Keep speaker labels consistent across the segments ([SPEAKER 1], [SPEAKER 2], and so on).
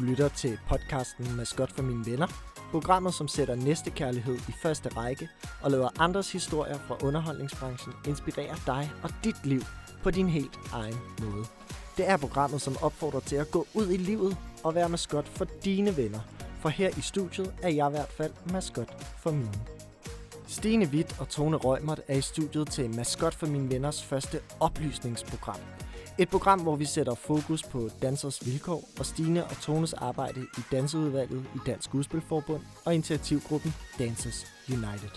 [SPEAKER 1] Du lytter til podcasten Maskot for mine venner. Programmet, som sætter næste kærlighed i første række og lader andres historier fra underholdningsbranchen inspirere dig og dit liv på din helt egen måde. Det er programmet, som opfordrer til at gå ud i livet og være maskot for dine venner. For her i studiet er jeg i hvert fald maskot for mine. Stine Witt og Tone Røgmert er i studiet til Maskot for mine venners første oplysningsprogram. Et program, hvor vi sætter fokus på dansers vilkår og Stine og Tones arbejde i Danseudvalget i Dansk Skuespilforbund og initiativgruppen Dancers United.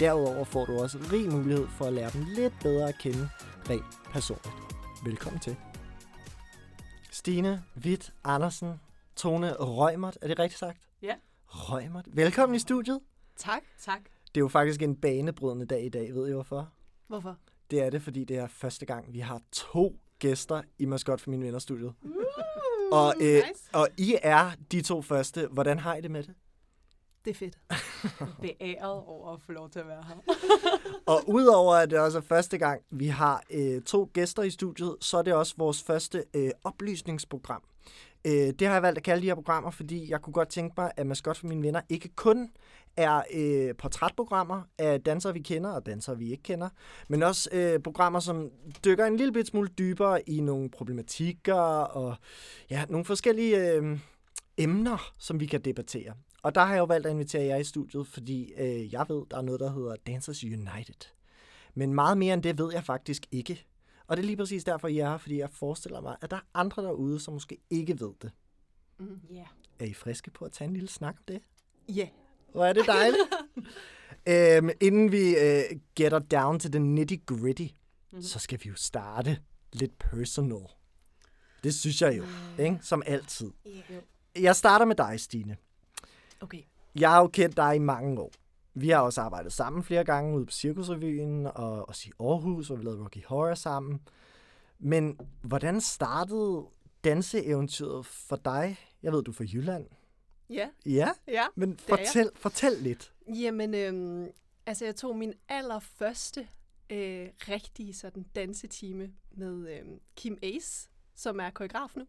[SPEAKER 1] Derudover får du også rig mulighed for at lære dem lidt bedre at kende rent personligt. Velkommen til. Stine Witt Andersen, Tone Røgmert, er det rigtigt sagt?
[SPEAKER 2] Ja.
[SPEAKER 1] Røgmert. Velkommen i studiet.
[SPEAKER 2] Tak. Tak.
[SPEAKER 1] Det er jo faktisk en banebrydende dag i dag, ved I hvorfor?
[SPEAKER 2] Hvorfor?
[SPEAKER 1] Det er det, fordi det er første gang, vi har to gæster i Maskot for mine venner studiet.
[SPEAKER 2] Uh,
[SPEAKER 1] Og, øh,
[SPEAKER 2] nice.
[SPEAKER 1] og I er de to første. Hvordan har I det med det?
[SPEAKER 2] Det er fedt. Beæret over at få lov til at være her.
[SPEAKER 1] Og udover at det også er første gang, vi har øh, to gæster i studiet, så er det også vores første øh, oplysningsprogram. Øh, det har jeg valgt at kalde de her programmer, fordi jeg kunne godt tænke mig, at Maskot for mine venner ikke kun er øh, portrætprogrammer af dansere, vi kender og dansere, vi ikke kender, men også øh, programmer, som dykker en lille bit smule dybere i nogle problematikker og ja, nogle forskellige øh, emner, som vi kan debattere. Og der har jeg jo valgt at invitere jer i studiet, fordi øh, jeg ved, der er noget, der hedder Dancers United. Men meget mere end det ved jeg faktisk ikke. Og det er lige præcis derfor, I er her, fordi jeg forestiller mig, at der er andre derude, som måske ikke ved det.
[SPEAKER 2] Mm, yeah.
[SPEAKER 1] Er I friske på at tage en lille snak om det?
[SPEAKER 2] Ja. Yeah.
[SPEAKER 1] Hvor er det dejligt. øhm, inden vi øh, getter down til den nitty-gritty, mm-hmm. så skal vi jo starte lidt personal. Det synes jeg jo, mm. ikke? Som altid.
[SPEAKER 2] Yeah.
[SPEAKER 1] Jeg starter med dig, Stine.
[SPEAKER 2] Okay.
[SPEAKER 1] Jeg har jo kendt dig i mange år. Vi har også arbejdet sammen flere gange ude på Cirkusrevyen og også i Aarhus, hvor vi lavede Rocky Horror sammen. Men hvordan startede danseeventyret for dig? Jeg ved, du er fra Jylland.
[SPEAKER 2] Ja.
[SPEAKER 1] Ja,
[SPEAKER 2] Ja.
[SPEAKER 1] men fortæl, fortæl lidt.
[SPEAKER 2] Jamen, øhm, altså jeg tog min allerførste øh, rigtige sådan dansetime med øhm, Kim Ace, som er koreograf nu,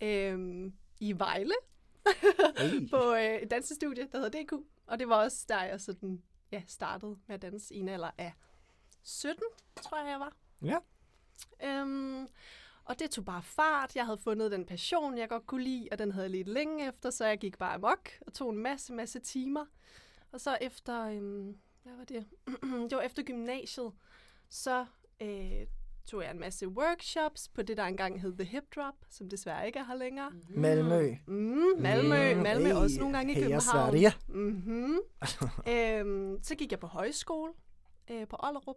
[SPEAKER 2] øhm, i Vejle
[SPEAKER 1] Hey.
[SPEAKER 2] på øh, et dansestudie, der hedder DQ. Og det var også der, jeg sådan, ja, startede med at danse i en alder af 17, tror jeg, jeg var.
[SPEAKER 1] Ja.
[SPEAKER 2] Øhm, og det tog bare fart. Jeg havde fundet den passion, jeg godt kunne lide, og den havde jeg lidt længe efter, så jeg gik bare amok og tog en masse, masse timer. Og så efter, øhm, hvad var det? det var efter gymnasiet, så øh, tog jeg en masse workshops på det, der engang hed The Hip Drop, som desværre ikke er her længere.
[SPEAKER 1] Malmø.
[SPEAKER 2] Mm, Malmø,
[SPEAKER 1] Mm,
[SPEAKER 2] Malmø
[SPEAKER 1] hey,
[SPEAKER 2] også nogle gange i København.
[SPEAKER 1] Sverige.
[SPEAKER 2] Mm-hmm. øhm, så gik jeg på højskole øh, på Ollerup,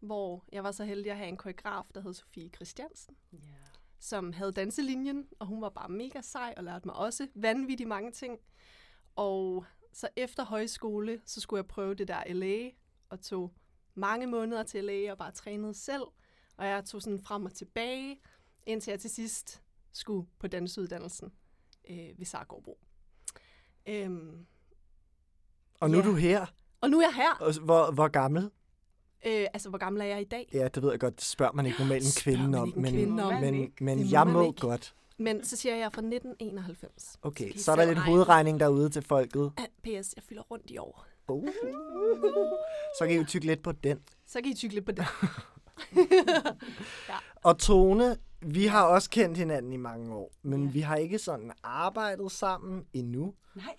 [SPEAKER 2] hvor jeg var så heldig at have en koreograf, der hed Sofie Christiansen,
[SPEAKER 3] Yeah.
[SPEAKER 2] som havde danselinjen, og hun var bare mega sej og lærte mig også vanvittigt mange ting. Og så efter højskole, så skulle jeg prøve det der LA, og tog mange måneder til LA og bare trænede selv. Og jeg tog sådan frem og tilbage, indtil jeg til sidst skulle på dansuddannelsen øh, ved Sargårdbro. Øhm,
[SPEAKER 1] Og nu er
[SPEAKER 2] Ja.
[SPEAKER 1] du her.
[SPEAKER 2] og nu er jeg her.
[SPEAKER 1] Og Hvor, hvor gammel?
[SPEAKER 2] Øh, altså, hvor gammel er jeg i dag?
[SPEAKER 1] Ja, det ved jeg godt. Det spørger man ikke normalt en kvinde om. Men,
[SPEAKER 2] kvinde om.
[SPEAKER 1] men, men
[SPEAKER 2] må
[SPEAKER 1] jeg må
[SPEAKER 2] ikke.
[SPEAKER 1] godt.
[SPEAKER 2] Men så siger jeg, jeg er fra 1991.
[SPEAKER 1] Okay,
[SPEAKER 2] I
[SPEAKER 1] så er der lidt hovedregning derude til folket.
[SPEAKER 2] Ah, PS, jeg fylder rundt i år.
[SPEAKER 1] Uh. Så kan I jo tykke lidt på den.
[SPEAKER 2] Så kan I tykke lidt på det.
[SPEAKER 1] Og Tone, vi har også kendt hinanden i mange år, men
[SPEAKER 3] Ja.
[SPEAKER 1] vi har ikke sådan arbejdet sammen endnu.
[SPEAKER 3] Nej.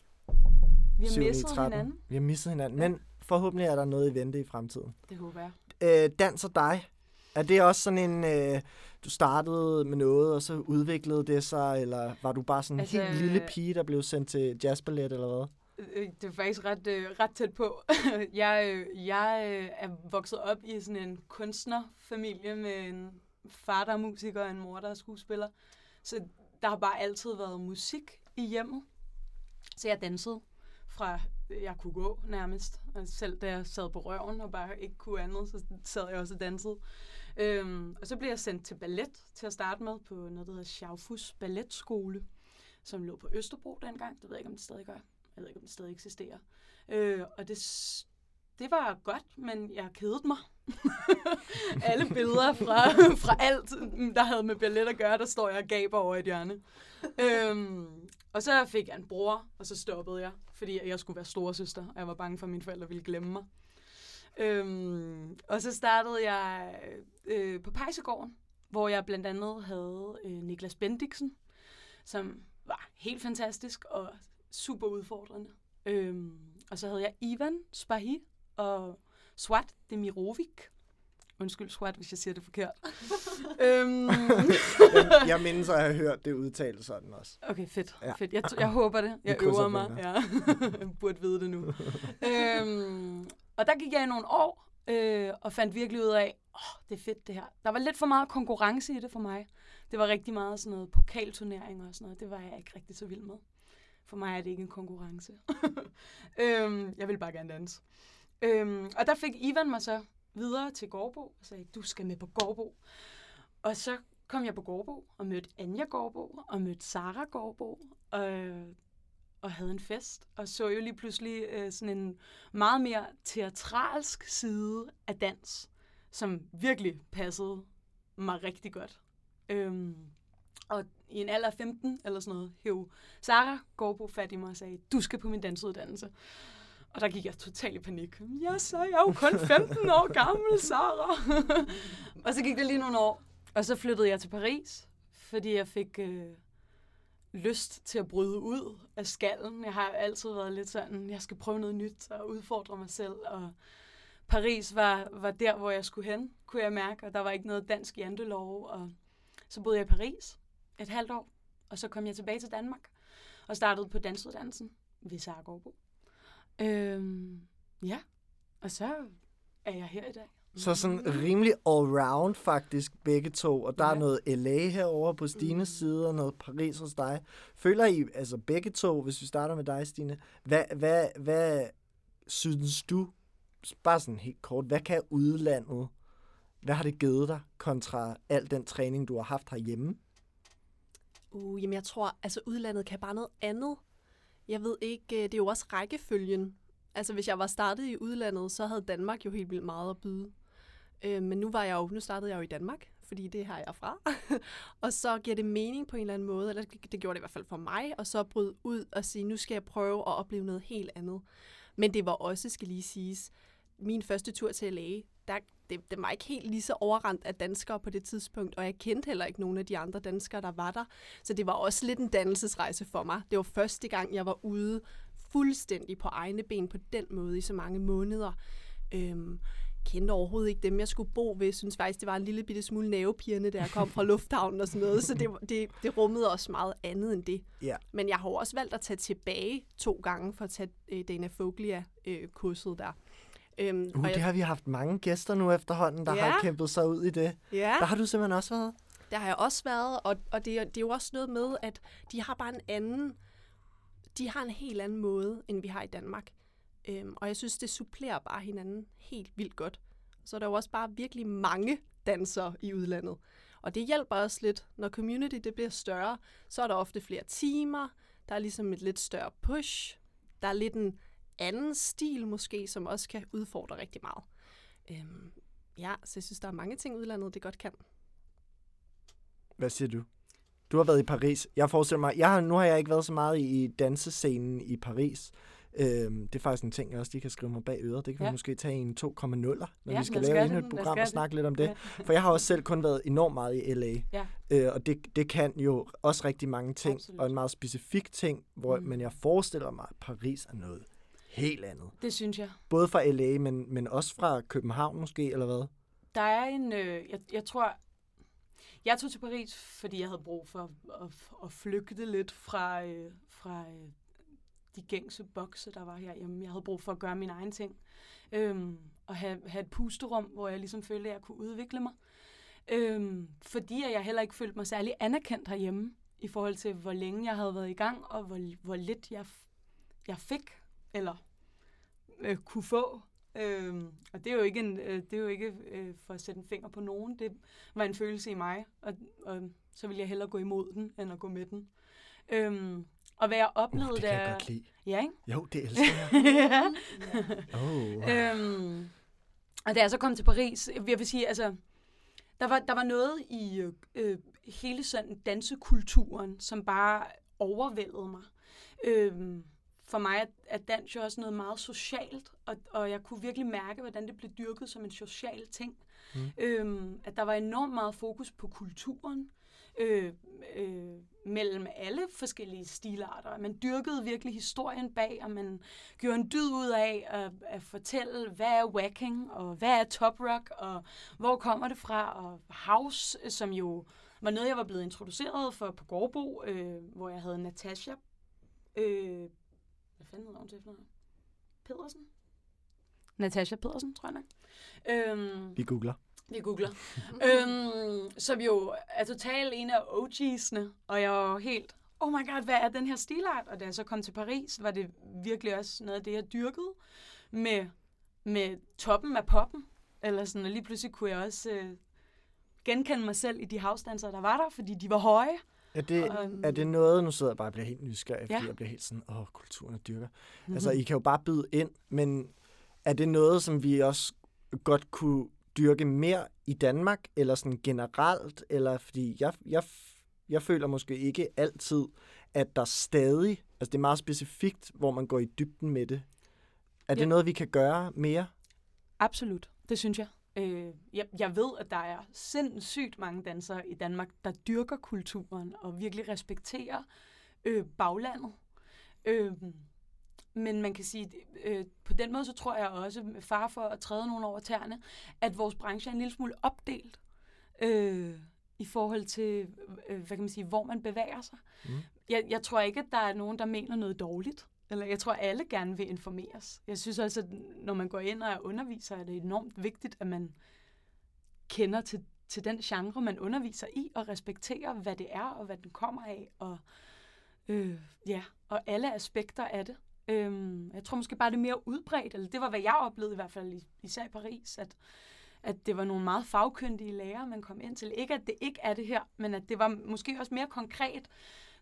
[SPEAKER 3] Vi har
[SPEAKER 1] 7, 9,
[SPEAKER 3] misset
[SPEAKER 1] 13.
[SPEAKER 3] hinanden.
[SPEAKER 1] Vi har misset hinanden, men forhåbentlig er der noget i vente i fremtiden.
[SPEAKER 3] Det håber jeg.
[SPEAKER 1] Øh, dans og dig, er det også sådan en, øh, du startede med noget, og så udviklede det sig, eller var du bare sådan en
[SPEAKER 3] Altså,
[SPEAKER 1] helt lille pige, der blev sendt til jazzballet, eller hvad?
[SPEAKER 3] Øh, Det er faktisk ret, øh, ret tæt på. jeg øh, jeg øh, er vokset op i sådan en kunstnerfamilie med en far, der er musiker, og en mor, der er skuespiller. Så der har bare altid været musik i hjemmet. Så jeg dansede fra øh, jeg kunne gå nærmest. Og selv da jeg sad på røven og bare ikke kunne andet, så sad jeg også og dansede. Øhm, og så blev jeg sendt til ballet til at starte med på noget, der hedder Schaufus Balletskole, som lå på Østerbro dengang. Det ved jeg ikke, om det stadig gør. Jeg ved ikke, om det stadig eksisterer. Øh, og det, det var godt, men jeg kedede mig. Alle billeder fra, fra alt, der havde med ballet at gøre, der står jeg og gaber over et hjørne. øhm, og så fik jeg en bror, og så stoppede jeg, fordi jeg skulle være storesøster, og jeg var bange for, at mine forældre ville glemme mig. Øhm, og så startede jeg øh, på Pejsegården, hvor jeg blandt andet havde øh, Niklas Bendiksen, som var helt fantastisk og super udfordrende. Øhm, og så havde jeg Ivan Spahi og Swat Demirovic. Undskyld, Swat, hvis jeg siger det forkert. øhm.
[SPEAKER 1] jeg, jeg mindes at have hørt det udtale sådan også.
[SPEAKER 3] Okay, fedt. Ja. fedt. Jeg, jeg håber det. Jeg øver mig. Ja. jeg burde vide det nu. øhm, og der gik jeg i nogle år øh, og fandt virkelig ud af, åh, oh, det er fedt det her. Der var lidt for meget konkurrence i det for mig. Det var rigtig meget sådan noget pokalturneringer og sådan noget. Det var jeg ikke rigtig så vild med. For mig er det ikke en konkurrence. øhm, jeg vil bare gerne danse. Øhm, og der fik Ivan mig så videre til Gårdbo og sagde, du skal med på Gårdbo. Og så kom jeg på Gårdbo og mødte Anja Gårdbo og mødte Sara Gårdbo og, øh, og havde en fest. Og så jo lige pludselig øh, sådan en meget mere teatralsk side af dans, som virkelig passede mig rigtig godt. Øhm, og i en alder af 15 eller sådan noget, hæv Sara Gårdbo fat i mig og sagde, du skal på min dansuddannelse. Og der gik jeg totalt i panik. Ja, så er jeg jo kun 15 år gammel, Sara. og så gik det lige nogle år. Og så flyttede jeg til Paris, fordi jeg fik øh, lyst til at bryde ud af skallen. Jeg har altid været lidt sådan, jeg skal prøve noget nyt og udfordre mig selv. Og Paris var, var der, hvor jeg skulle hen, kunne jeg mærke. Og der var ikke noget dansk jantelov. Og så boede jeg i Paris et halvt år. Og så kom jeg tilbage til Danmark og startede på dansuddannelsen ved Sara Gårdbo. Øhm, ja, og så er jeg her i dag.
[SPEAKER 1] Så sådan rimelig all-round faktisk begge to, og der ja. er noget LA herover på Stines mm. side, og noget Paris hos dig. Føler I, altså begge to, hvis vi starter med dig, Stine, hvad, hvad, hvad synes du, bare sådan helt kort, hvad kan udlandet, hvad har det givet dig kontra al den træning, du har haft herhjemme?
[SPEAKER 2] Uh, jamen jeg tror, altså udlandet kan bare noget andet. Jeg ved ikke, øh, det er jo også rækkefølgen. Altså hvis jeg var startet i udlandet, så havde Danmark jo helt vildt meget at byde. Øh, men nu var jeg jo, nu startede jeg jo i Danmark, fordi det her jeg er fra. og så giver det mening på en eller anden måde, eller det gjorde det i hvert fald for mig, og så bryde ud og sige, nu skal jeg prøve at opleve noget helt andet. Men det var også, skal lige siges, min første tur til LA, der, det, det var ikke helt lige så overrendt af danskere på det tidspunkt, og jeg kendte heller ikke nogen af de andre danskere, der var der. Så det var også lidt en dannelsesrejse for mig. Det var første gang, jeg var ude fuldstændig på egne ben på den måde i så mange måneder. Øhm, kendte overhovedet ikke dem, jeg skulle bo ved. Jeg synes faktisk, det var en lille bitte smule nervepirrende, da jeg kom fra lufthavnen og sådan noget. Så det, det, det rummede også meget andet end det.
[SPEAKER 1] Ja.
[SPEAKER 2] Men jeg har også valgt at tage tilbage to gange for at tage øh, Dana Foglia-kurset øh, der.
[SPEAKER 1] Øhm, uh, det jeg... har vi haft mange gæster nu efterhånden, der ja. har kæmpet sig ud i det.
[SPEAKER 2] Ja.
[SPEAKER 1] Der har du simpelthen også været.
[SPEAKER 2] Der har jeg også været, og, og det, det er jo også noget med, at de har bare en anden, de har en helt anden måde, end vi har i Danmark. Øhm, og jeg synes, det supplerer bare hinanden helt vildt godt. Så er der jo også bare virkelig mange dansere i udlandet. Og det hjælper også lidt, når community det bliver større, så er der ofte flere timer, der er ligesom et lidt større push, der er lidt en anden stil måske, som også kan udfordre rigtig meget. Øhm, ja, så jeg synes, der er mange ting udlandet, det godt kan.
[SPEAKER 1] Hvad siger du? Du har været i Paris. Jeg forestiller mig, jeg har, nu har jeg ikke været så meget i, dansescenen i Paris. Øhm, det er faktisk en ting, jeg også lige kan skrive mig bag øret. Det kan ja. vi måske tage en 2,0'er, når ja, vi skal lave endnu et program og snakke lidt om det. Ja. For jeg har også selv kun været enormt meget i LA.
[SPEAKER 3] Ja.
[SPEAKER 1] Øh, og det, det kan jo også rigtig mange ting, Absolut. og en meget specifik ting, hvor, mm. men jeg forestiller mig, at Paris er noget helt andet.
[SPEAKER 3] Det synes jeg.
[SPEAKER 1] Både fra LA, men, men også fra København måske, eller hvad?
[SPEAKER 3] Der er en, øh, jeg, jeg tror, jeg tog til Paris, fordi jeg havde brug for at, at, flygte lidt fra, øh, fra øh, de gængse bokse, der var her. Jamen, jeg havde brug for at gøre min egen ting. Øhm, og have, have et pusterum, hvor jeg ligesom følte, at jeg kunne udvikle mig. Øhm, fordi jeg heller ikke følte mig særlig anerkendt herhjemme, i forhold til, hvor længe jeg havde været i gang, og hvor, hvor lidt jeg, jeg fik, eller øh, kunne få. Øhm, og det er jo ikke, en, øh, det er jo ikke øh, for at sætte en finger på nogen. Det var en følelse i mig, og, og så ville jeg hellere gå imod den, end at gå med den. Øhm, og hvad jeg oplevede, uh,
[SPEAKER 1] det kan der... jeg godt lide.
[SPEAKER 3] Ja, ikke?
[SPEAKER 1] Jo, det elsker jeg.
[SPEAKER 3] ja. oh. øhm, og da jeg så kom til Paris, jeg vil sige, altså, der var, der var noget i øh, øh, hele sådan dansekulturen, som bare overvældede mig. Øh, for mig er, dans jo også noget meget socialt, og, og jeg kunne virkelig mærke, hvordan det blev dyrket som en social ting. Mm. Øhm, at der var enormt meget fokus på kulturen, øh, øh, mellem alle forskellige stilarter. Man dyrkede virkelig historien bag, og man gjorde en dyd ud af at, at fortælle, hvad er whacking, og hvad er top rock, og hvor kommer det fra, og house, som jo var noget, jeg var blevet introduceret for på Gårdbo, øh, hvor jeg havde Natasha, øh, hvad fanden hedder hun til efternavn? Pedersen? Natasha Pedersen, tror jeg nok.
[SPEAKER 1] Øhm, Vi googler.
[SPEAKER 3] Vi googler. øhm, som jo er totalt en af OG'sne, og jeg var helt, oh my god, hvad er den her stilart? Og da jeg så kom til Paris, var det virkelig også noget af det, jeg dyrkede med, med toppen af poppen. Eller sådan, og lige pludselig kunne jeg også øh, genkende mig selv i de havstanser, der var der, fordi de var høje.
[SPEAKER 1] Er det, og, er det noget, nu sidder jeg bare og bliver helt nysgerrig, fordi ja. jeg bliver helt sådan, åh, kulturen er dyrker. Mm-hmm. Altså, I kan jo bare byde ind, men er det noget, som vi også godt kunne dyrke mere i Danmark, eller sådan generelt, eller fordi jeg, jeg, jeg føler måske ikke altid, at der stadig, altså det er meget specifikt, hvor man går i dybden med det. Er det ja. noget, vi kan gøre mere?
[SPEAKER 3] Absolut, det synes jeg. Øh, jeg. Jeg ved, at der er sindssygt mange dansere i Danmark, der dyrker kulturen og virkelig respekterer øh, baglandet. Øh, men man kan sige, øh, på den måde, så tror jeg også, med far for at træde nogen over tæerne, at vores branche er en lille smule opdelt øh, i forhold til, øh, hvad kan man sige, hvor man bevæger sig. Mm. Jeg, jeg tror ikke, at der er nogen, der mener noget dårligt. Eller jeg tror, alle gerne vil informeres. Jeg synes altså, at når man går ind og er underviser, er det enormt vigtigt, at man kender til, til den genre, man underviser i, og respekterer, hvad det er, og hvad den kommer af, og, øh, ja, og alle aspekter af det. Øhm, jeg tror måske bare, det er mere udbredt, eller det var, hvad jeg oplevede i hvert fald, især i Paris, at, at det var nogle meget fagkyndige lærere, man kom ind til. Ikke, at det ikke er det her, men at det var måske også mere konkret.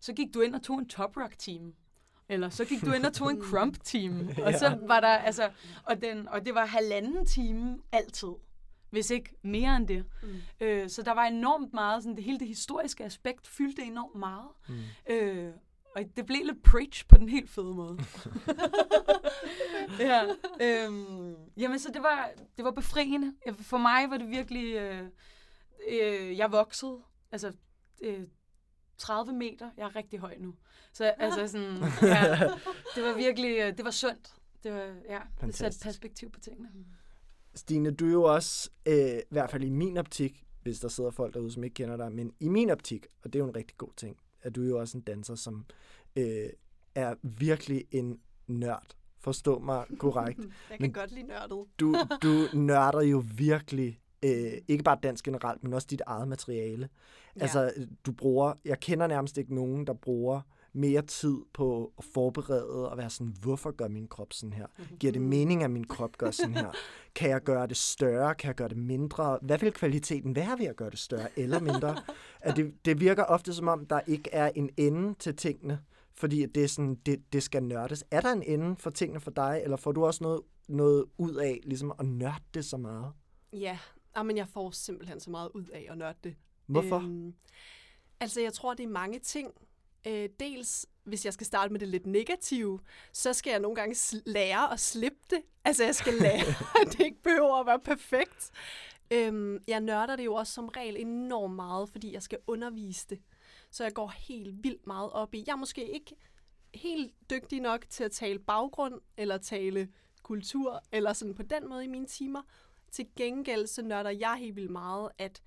[SPEAKER 3] Så gik du ind og tog en top rock team, eller så gik du ind og tog en crump team, og så var der, altså, og, den, og det var halvanden time altid hvis ikke mere end det. Mm. Øh, så der var enormt meget, sådan det hele det historiske aspekt fyldte enormt meget. Mm. Øh, og det blev lidt preach på den helt fede måde. ja. Øhm, jamen, så det var, det var befriende. For mig var det virkelig... Øh, øh, jeg voksede. Altså, øh, 30 meter. Jeg er rigtig høj nu. Så altså sådan, ja, det var virkelig, øh, det var sundt. Det var, ja, det satte perspektiv på tingene.
[SPEAKER 1] Stine, du er jo også, øh, i hvert fald i min optik, hvis der sidder folk derude, som ikke kender dig, men i min optik, og det er jo en rigtig god ting, er du jo også en danser, som øh, er virkelig en nørd. Forstå mig korrekt.
[SPEAKER 2] Jeg kan men godt lide nørdet.
[SPEAKER 1] du, du nørder jo virkelig øh, ikke bare dansk generelt, men også dit eget materiale. Ja. Altså, du bruger, jeg kender nærmest ikke nogen, der bruger mere tid på at forberede og være sådan, hvorfor gør min krop sådan her? Giver det mening, at min krop gør sådan her? Kan jeg gøre det større? Kan jeg gøre det mindre? Hvad vil kvaliteten være ved at gøre det større eller mindre? At det, det virker ofte som om, der ikke er en ende til tingene, fordi det, er sådan, det, det skal nørdes. Er der en ende for tingene for dig, eller får du også noget, noget ud af ligesom at nørde det så meget?
[SPEAKER 2] Ja, men jeg får simpelthen så meget ud af at nørde det.
[SPEAKER 1] Hvorfor? Øhm,
[SPEAKER 2] altså, jeg tror, det er mange ting. Øh, dels, hvis jeg skal starte med det lidt negative, så skal jeg nogle gange lære at slippe det. Altså, jeg skal lære, at det ikke behøver at være perfekt. Øhm, jeg nørder det jo også som regel enormt meget, fordi jeg skal undervise det. Så jeg går helt vildt meget op i. Jeg er måske ikke helt dygtig nok til at tale baggrund, eller tale kultur, eller sådan på den måde i mine timer. Til gengæld så nørder jeg helt vildt meget, at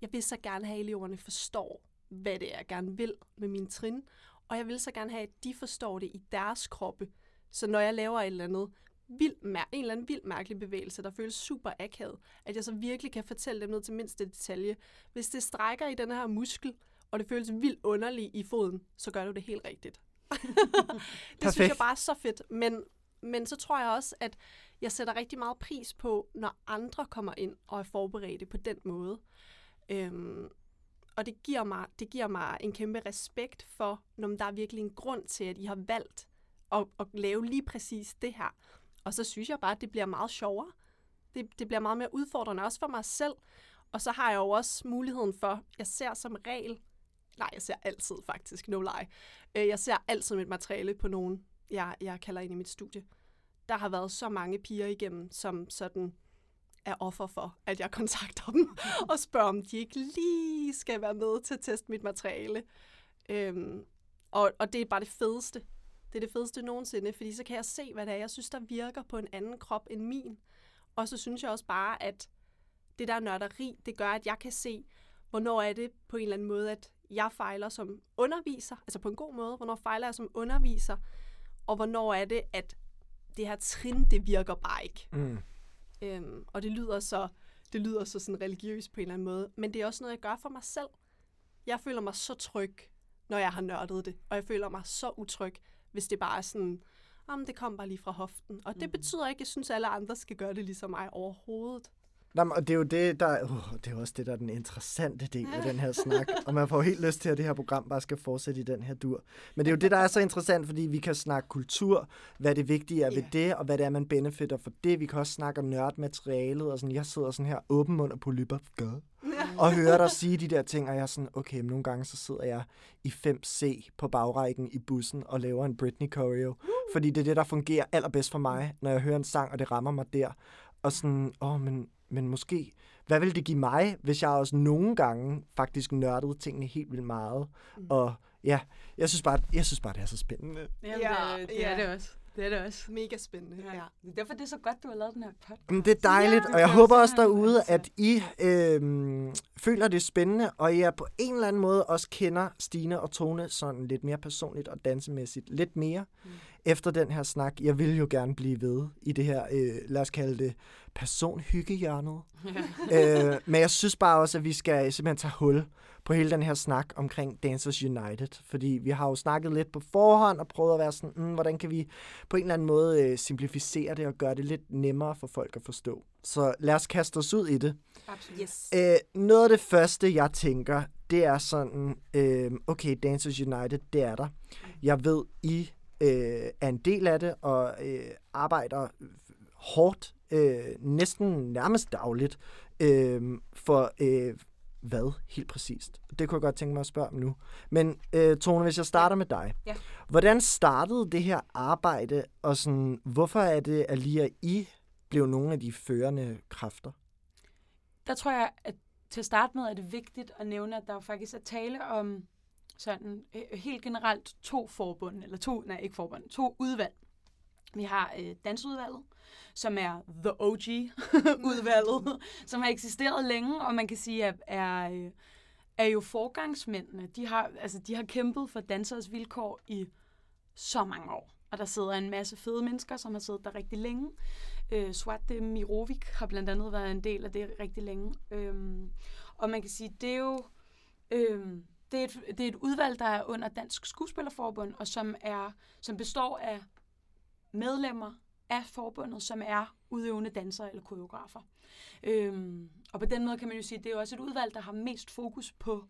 [SPEAKER 2] jeg vil så gerne have, at eleverne forstår, hvad det er, jeg gerne vil med min trin. Og jeg vil så gerne have, at de forstår det i deres kroppe. Så når jeg laver et eller andet vild, en eller anden vild mærkelig bevægelse, der føles super akavet, at jeg så virkelig kan fortælle dem ned til mindste detalje. Hvis det strækker i den her muskel, og det føles vildt underligt i foden, så gør du det helt rigtigt. det synes jeg bare er så fedt. Men, men så tror jeg også, at jeg sætter rigtig meget pris på, når andre kommer ind og er forberedte på den måde. Øhm, og det giver, mig, det giver mig en kæmpe respekt for, når der er virkelig en grund til, at I har valgt at, at lave lige præcis det her. Og så synes jeg bare, at det bliver meget sjovere. Det, det bliver meget mere udfordrende, også for mig selv. Og så har jeg jo også muligheden for, jeg ser som regel, nej, jeg ser altid faktisk, no lie. Øh, jeg ser altid mit materiale på nogen, jeg, jeg kalder ind i mit studie. Der har været så mange piger igennem, som sådan er offer for, at jeg kontakter dem og spørger, om de ikke lige skal være med til at teste mit materiale. Øhm, og, og det er bare det fedeste. Det er det fedeste nogensinde, fordi så kan jeg se, hvad det er, jeg synes, der virker på en anden krop end min. Og så synes jeg også bare, at det der nørderi, det gør, at jeg kan se, hvornår er det på en eller anden måde, at jeg fejler som underviser, altså på en god måde, hvornår fejler jeg som underviser, og hvornår er det, at det her trin, det virker bare ikke.
[SPEAKER 1] Mm.
[SPEAKER 2] Øhm, og det lyder så det lyder så sådan religiøst på en eller anden måde, men det er også noget, jeg gør for mig selv. Jeg føler mig så tryg, når jeg har nørdet det, og jeg føler mig så utryg, hvis det bare er sådan, om det kommer bare lige fra hoften. Og det
[SPEAKER 3] Mhm.
[SPEAKER 2] betyder ikke, at jeg synes, at alle andre skal gøre det ligesom mig overhovedet.
[SPEAKER 1] Nå, men, det er jo det, der, uh, det er jo også det, der er den interessante del af den her snak. Og man får helt lyst til, at det her program bare skal fortsætte i den her dur. Men det er jo det, der er så interessant, fordi vi kan snakke kultur, hvad det vigtige er ved
[SPEAKER 2] Ja.
[SPEAKER 1] det, og hvad det er, man benefitter for det. Vi kan også snakke om nørdmaterialet, og sådan, jeg sidder sådan her åben mund og polypper, gør, og hører dig sige de der ting, og jeg er sådan, okay, men nogle gange så sidder jeg i 5C på bagrækken i bussen og laver en Britney choreo, fordi det er det, der fungerer allerbedst for mig, når jeg hører en sang, og det rammer mig der. Og sådan, åh, men, men måske, hvad vil det give mig, hvis jeg også nogle gange faktisk nørdede tingene helt vildt meget?
[SPEAKER 2] Mm.
[SPEAKER 1] Og ja, jeg synes bare, jeg synes bare det er så spændende.
[SPEAKER 3] Jamen,
[SPEAKER 2] Ja,
[SPEAKER 3] det, det
[SPEAKER 2] ja.
[SPEAKER 3] er det også. Det er det også.
[SPEAKER 2] Mega spændende. Ja.
[SPEAKER 3] Det er derfor, det er så godt, du har lavet den her podcast.
[SPEAKER 1] Men det er dejligt,
[SPEAKER 3] Ja,
[SPEAKER 1] og jeg håber også
[SPEAKER 3] jeg
[SPEAKER 1] derude,
[SPEAKER 3] altså.
[SPEAKER 1] at I øh, føler det spændende, og I er på en eller anden måde også kender Stine og Tone sådan lidt mere personligt og dansemæssigt lidt mere
[SPEAKER 3] Mm.
[SPEAKER 1] Efter den her snak. Jeg vil jo gerne blive ved i det her, øh, lad os kalde det, personhyggehjørnet.
[SPEAKER 3] Ja.
[SPEAKER 1] øh, men jeg synes bare også, at vi skal simpelthen tage hul på hele den her snak omkring Dancers United. Fordi vi har jo snakket lidt på forhånd og prøvet at være sådan, mm, hvordan kan vi på en eller anden måde øh, simplificere det og gøre det lidt nemmere for folk at forstå. Så lad os kaste os ud i det.
[SPEAKER 3] Absolut.
[SPEAKER 2] Yes.
[SPEAKER 1] Øh, noget af det første, jeg tænker, det er sådan, øh, okay, Dancers United, det er der. Jeg ved, I øh, er en del af det og øh, arbejder hårdt, øh, næsten nærmest dagligt, øh, for øh, hvad helt præcist? Det kunne jeg godt tænke mig at spørge om nu. Men øh, Tone, hvis jeg starter med dig.
[SPEAKER 3] Ja.
[SPEAKER 1] Hvordan startede det her arbejde, og sådan, hvorfor er det, at lige at I blev nogle af de førende kræfter?
[SPEAKER 3] Der tror jeg, at til at starte med er det vigtigt at nævne, at der jo faktisk er tale om sådan øh, helt generelt to forbund, eller to, nej ikke forbund, to udvalg. Vi har øh, dansudvalget, som er the OG-udvalget, som har eksisteret længe, og man kan sige, at er, øh, er jo forgangsmændene. De har, altså, de har kæmpet for dansers vilkår i så mange år. Og der sidder en masse fede mennesker, som har siddet der rigtig længe. Øh, Swat Mirovic har blandt andet været en del af det rigtig længe. Øhm, og man kan sige, det er jo øhm, det er, et, det er et udvalg, der er under Dansk Skuespillerforbund, og som, er, som består af medlemmer af forbundet, som er udøvende dansere eller koreografer. Øhm, og på den måde kan man jo sige, at det er også et udvalg, der har mest fokus på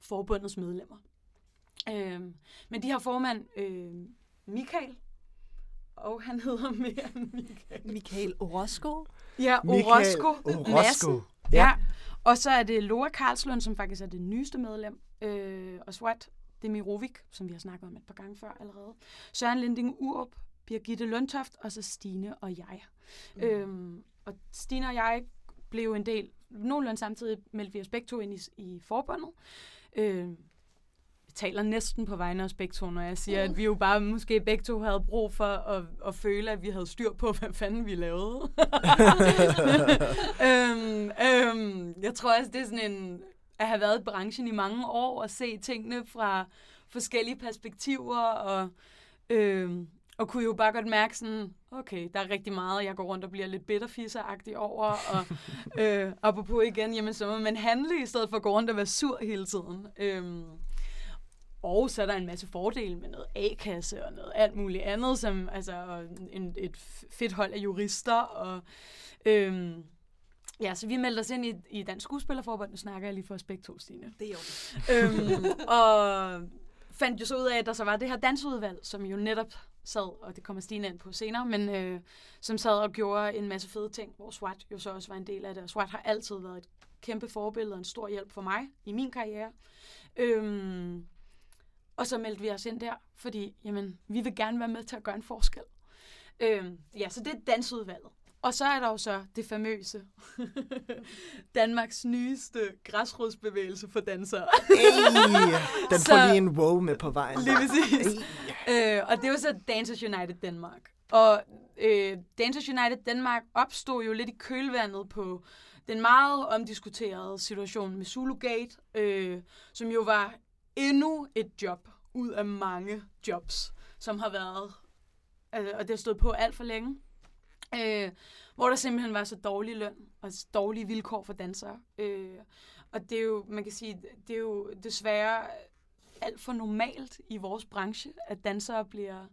[SPEAKER 3] forbundets medlemmer. Øhm, men de har formand øh, Michael, og han hedder mere end Michael.
[SPEAKER 2] Michael Orozco.
[SPEAKER 3] Ja,
[SPEAKER 1] Michael
[SPEAKER 3] Orozco. Madsen.
[SPEAKER 1] Orozco.
[SPEAKER 3] Ja. Og så er det Laura Karlslund, som faktisk er det nyeste medlem. Øh, og Swat Demirovic, som vi har snakket om et par gange før allerede. Søren Linding Urup, Birgitte Lundtoft, og så Stine og jeg. Mm. Øhm, og Stine og jeg blev en del, nogenlunde samtidig meldte vi os begge to ind i, i forbundet. Øh, jeg taler næsten på vegne af os begge to, når jeg siger, at vi jo bare måske begge to havde brug for at, at føle, at vi havde styr på, hvad fanden vi lavede. øhm, øhm, jeg tror også, det er sådan en, at have været i branchen i mange år og se tingene fra forskellige perspektiver og, øhm, og kunne jo bare godt mærke sådan, okay, der er rigtig meget, jeg går rundt og bliver lidt bitterfisseragtig over, og øh, apropos igen, jamen så må man handle i stedet for at gå rundt og være sur hele tiden. Øhm, og så er der en masse fordele med noget A-kasse og noget alt muligt andet, som altså en, et fedt hold af jurister. Og, øhm, ja, så vi meldte os ind i, i Dansk Skuespillerforbund. Nu snakker jeg lige for aspekt 2, Stine.
[SPEAKER 2] Det er jo
[SPEAKER 3] øhm, og fandt jo så ud af, at der så var det her dansudvalg, som jo netop sad, og det kommer Stine ind på senere, men øh, som sad og gjorde en masse fede ting, hvor SWAT jo så også var en del af det. Og SWAT har altid været et kæmpe forbillede og en stor hjælp for mig i min karriere. Øhm, og så meldte vi os ind der, fordi jamen, vi vil gerne være med til at gøre en forskel. Øhm, ja, så det er dansudvalget. Og så er der jo så det famøse Danmarks nyeste græsrodsbevægelse for dansere.
[SPEAKER 1] Ey, den
[SPEAKER 3] Så-
[SPEAKER 1] får lige en wow med på vejen.
[SPEAKER 3] Lige præcis. øh, og det er jo så Dancers United Danmark. Og øh, Dancers United Danmark opstod jo lidt i kølvandet på den meget omdiskuterede situation med Zulugate, øh, som jo var endnu et job ud af mange jobs, som har været, øh, og det har stået på alt for længe, øh, hvor der simpelthen var så dårlig løn og så dårlige vilkår for dansere. Øh, og det er jo, man kan sige, det er jo desværre alt for normalt i vores branche, at dansere bliver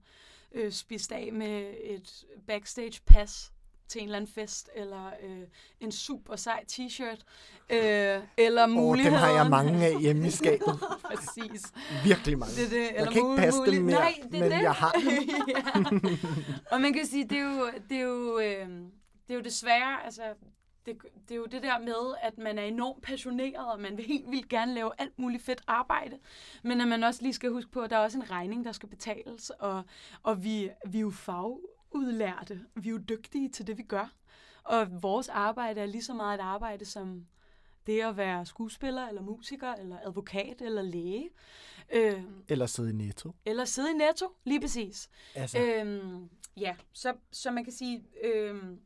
[SPEAKER 3] øh, spist af med et backstage pass til en eller anden fest, eller øh, en super sej t-shirt, øh, eller
[SPEAKER 1] Åh,
[SPEAKER 3] muligheden...
[SPEAKER 1] dem har jeg mange af hjemme i skabet.
[SPEAKER 3] Præcis.
[SPEAKER 1] Virkelig mange.
[SPEAKER 3] Det det.
[SPEAKER 1] Jeg
[SPEAKER 3] eller
[SPEAKER 1] kan ikke passe dem
[SPEAKER 3] mulig-
[SPEAKER 1] mere,
[SPEAKER 3] Nej, det
[SPEAKER 1] men
[SPEAKER 3] det.
[SPEAKER 1] jeg har
[SPEAKER 3] ja. Og man kan sige, det er jo, det er jo, øh, det er jo desværre, altså, det, det er jo det der med, at man er enormt passioneret, og man vil helt vildt gerne lave alt muligt fedt arbejde, men at man også lige skal huske på, at der er også en regning, der skal betales, og, og vi, vi er jo fagudlærte, vi er jo dygtige til det, vi gør, og vores arbejde er lige så meget et arbejde som det at være skuespiller, eller musiker, eller advokat, eller læge. Øh,
[SPEAKER 1] Eller sidde i netto.
[SPEAKER 3] eller sidde i netto, lige præcis.
[SPEAKER 1] Altså,
[SPEAKER 3] Øhm, ja, så, så man kan sige, øhm,